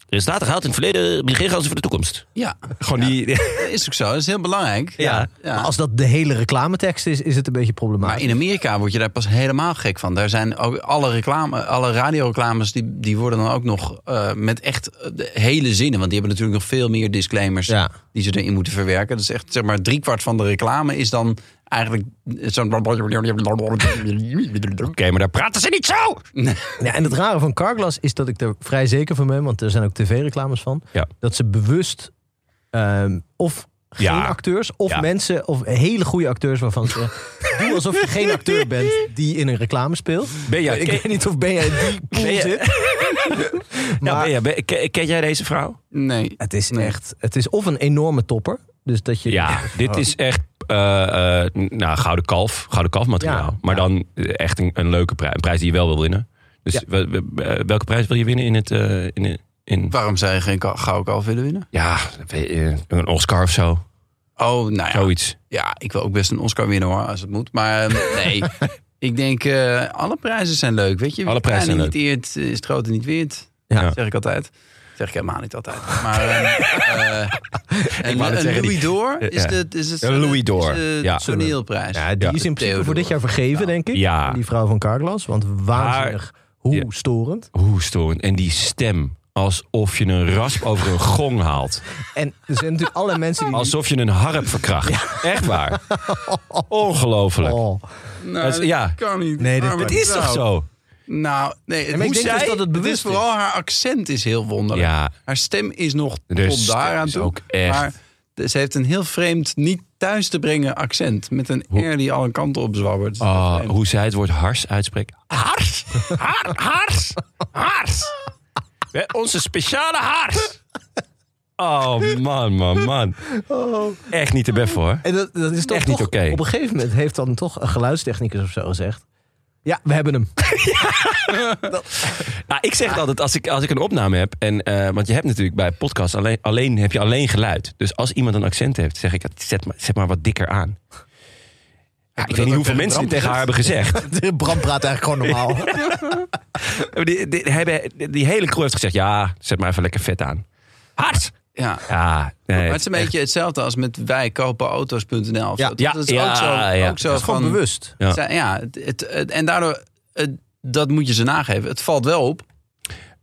resultaten gehaald in het verleden, geld voor de toekomst. Ja, Gewoon die... dat is ook zo. Dat is heel belangrijk. Ja. ja. Maar als dat de hele reclametekst is, is het een beetje Maar problematisch. in Amerika word je daar pas helemaal gek van. Daar zijn ook alle reclame, alle radioreclames, die, die worden dan ook nog eh, met echt de hele zinnen. Want die hebben natuurlijk nog veel meer disclaimers Ja. die ze erin moeten verwerken. Dus echt zeg maar driekwart van de reclame is dan eigenlijk zo'n. *laughs* Oké, maar daar praten ze niet zo! Ja, en het rare van Carglass is dat ik er vrij zeker van ben, want er zijn ook tv-reclames van, Ja. dat ze bewust ehm, of geen Ja. acteurs of Ja. mensen of hele goede acteurs waarvan ze *laughs* doen alsof je geen acteur bent die in een reclame speelt. Ben jij- ik ken- weet niet of ben jij die pool Ben je- zit. Ja, Maar ben je- ben- ken, ken jij deze vrouw? Nee. het is Nee. echt, het is of een enorme topper, dus dat je Ja, *laughs* dit is echt eh, eh, nou, gouden kalf, gouden kalf materiaal. Ja, maar ja. dan echt een, een leuke prijs, een prijs die je wel wil winnen. Dus Ja. eh, welke prijs wil je winnen in het... eh, in, in, Waarom zou je geen gouden kalf willen winnen? ja, eh, een Oscar of zo. Oh, nou ja. Zoiets. Ja, ik wil ook best een Oscar winnen hoor, als het moet. Maar eh, *laughs* nee, ik denk eh, alle prijzen zijn leuk. Weet je, Alle prijzen kleine zijn niet eert, is het grote niet weert. Ja. Dat zeg ik altijd. Zeg ik helemaal niet altijd. Maar *laughs* zeggen, die- Louis d'Or is, Ja. de, is het Een Louis de ja. toneelprijs. Ja, die Ja. is in principe voor dit jaar vergeven, denk ik. Ja. Die vrouw van Carglass. Want waanzinnig. Hoe Ja. storend. Hoe storend. En die stem. Alsof je een rasp over een gong haalt. En er zijn natuurlijk alle mensen die... Alsof je een harp verkracht. Echt waar. *laughs* Ongelooflijk. Oh. Nou, Het ja. kan niet. Nee, dit- Het is toch zo? Nou, nee. Het, maar ik hoe denk dus zij- dat het bewust is vooral haar accent is heel wonderlijk. Ja. Haar stem is nog De tot stem daaraan is toe. ook echt- Maar ze heeft een heel vreemd, niet thuis te brengen accent. Met een R die alle kanten op zwabbert. Oh, hoe zij het woord hars uitspreekt. Hars! Har, hars! Hars! Onze speciale hars! Oh man, man, man. Echt niet te bef voor. En dat, dat is toch, Echt niet toch- oké. Op een gegeven moment heeft dan toch een geluidstechnicus of zo gezegd... Ja, we hebben hem. *laughs* Nou, ik zeg altijd als ik, als ik een opname heb. En, eh, want je hebt natuurlijk bij podcasts alleen, alleen, heb je alleen geluid. Dus als iemand een accent heeft, zeg ik zet maar, zet maar wat dikker aan. Ja, ik weet niet hoeveel mensen dit tegen haar hebben gezegd. *laughs* Bram praat eigenlijk gewoon normaal. *laughs* Die, die, die hele crew heeft gezegd, ja, zet maar even lekker vet aan. Hard! Ja. Ja, nee, Maar het is een beetje hetzelfde als met wij kopen auto's.nl. of Ja. zo. Ja, dat is ja, ook zo. ja. Ook zo Dat is gewoon van, bewust. Ja. Ja het, het, het- en daardoor, het- dat moet je ze nageven. Het valt wel op.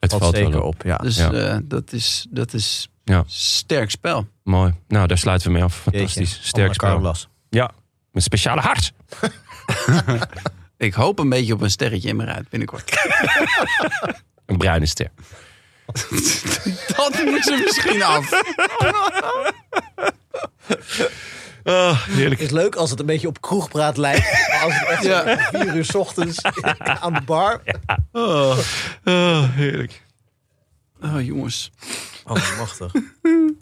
het Valt valt zeker wel op. op, ja. Dus Ja. eh, dat is, dat is Ja. sterk spel. Mooi. Nou, daar sluiten we mee af. Fantastisch. Sterk spel. Ja, een speciale hart. *laughs* Ik hoop een beetje op een sterretje in mijn ruit binnenkort. *laughs* Een bruine ster. *laughs* dat moet ze misschien af. heerlijk. Het is leuk als het een beetje op kroegpraat lijkt. Maar als het echt Ja. vier uur 's ochtends aan de bar. Oh, heerlijk. Oh jongens. Oh, machtig. *laughs*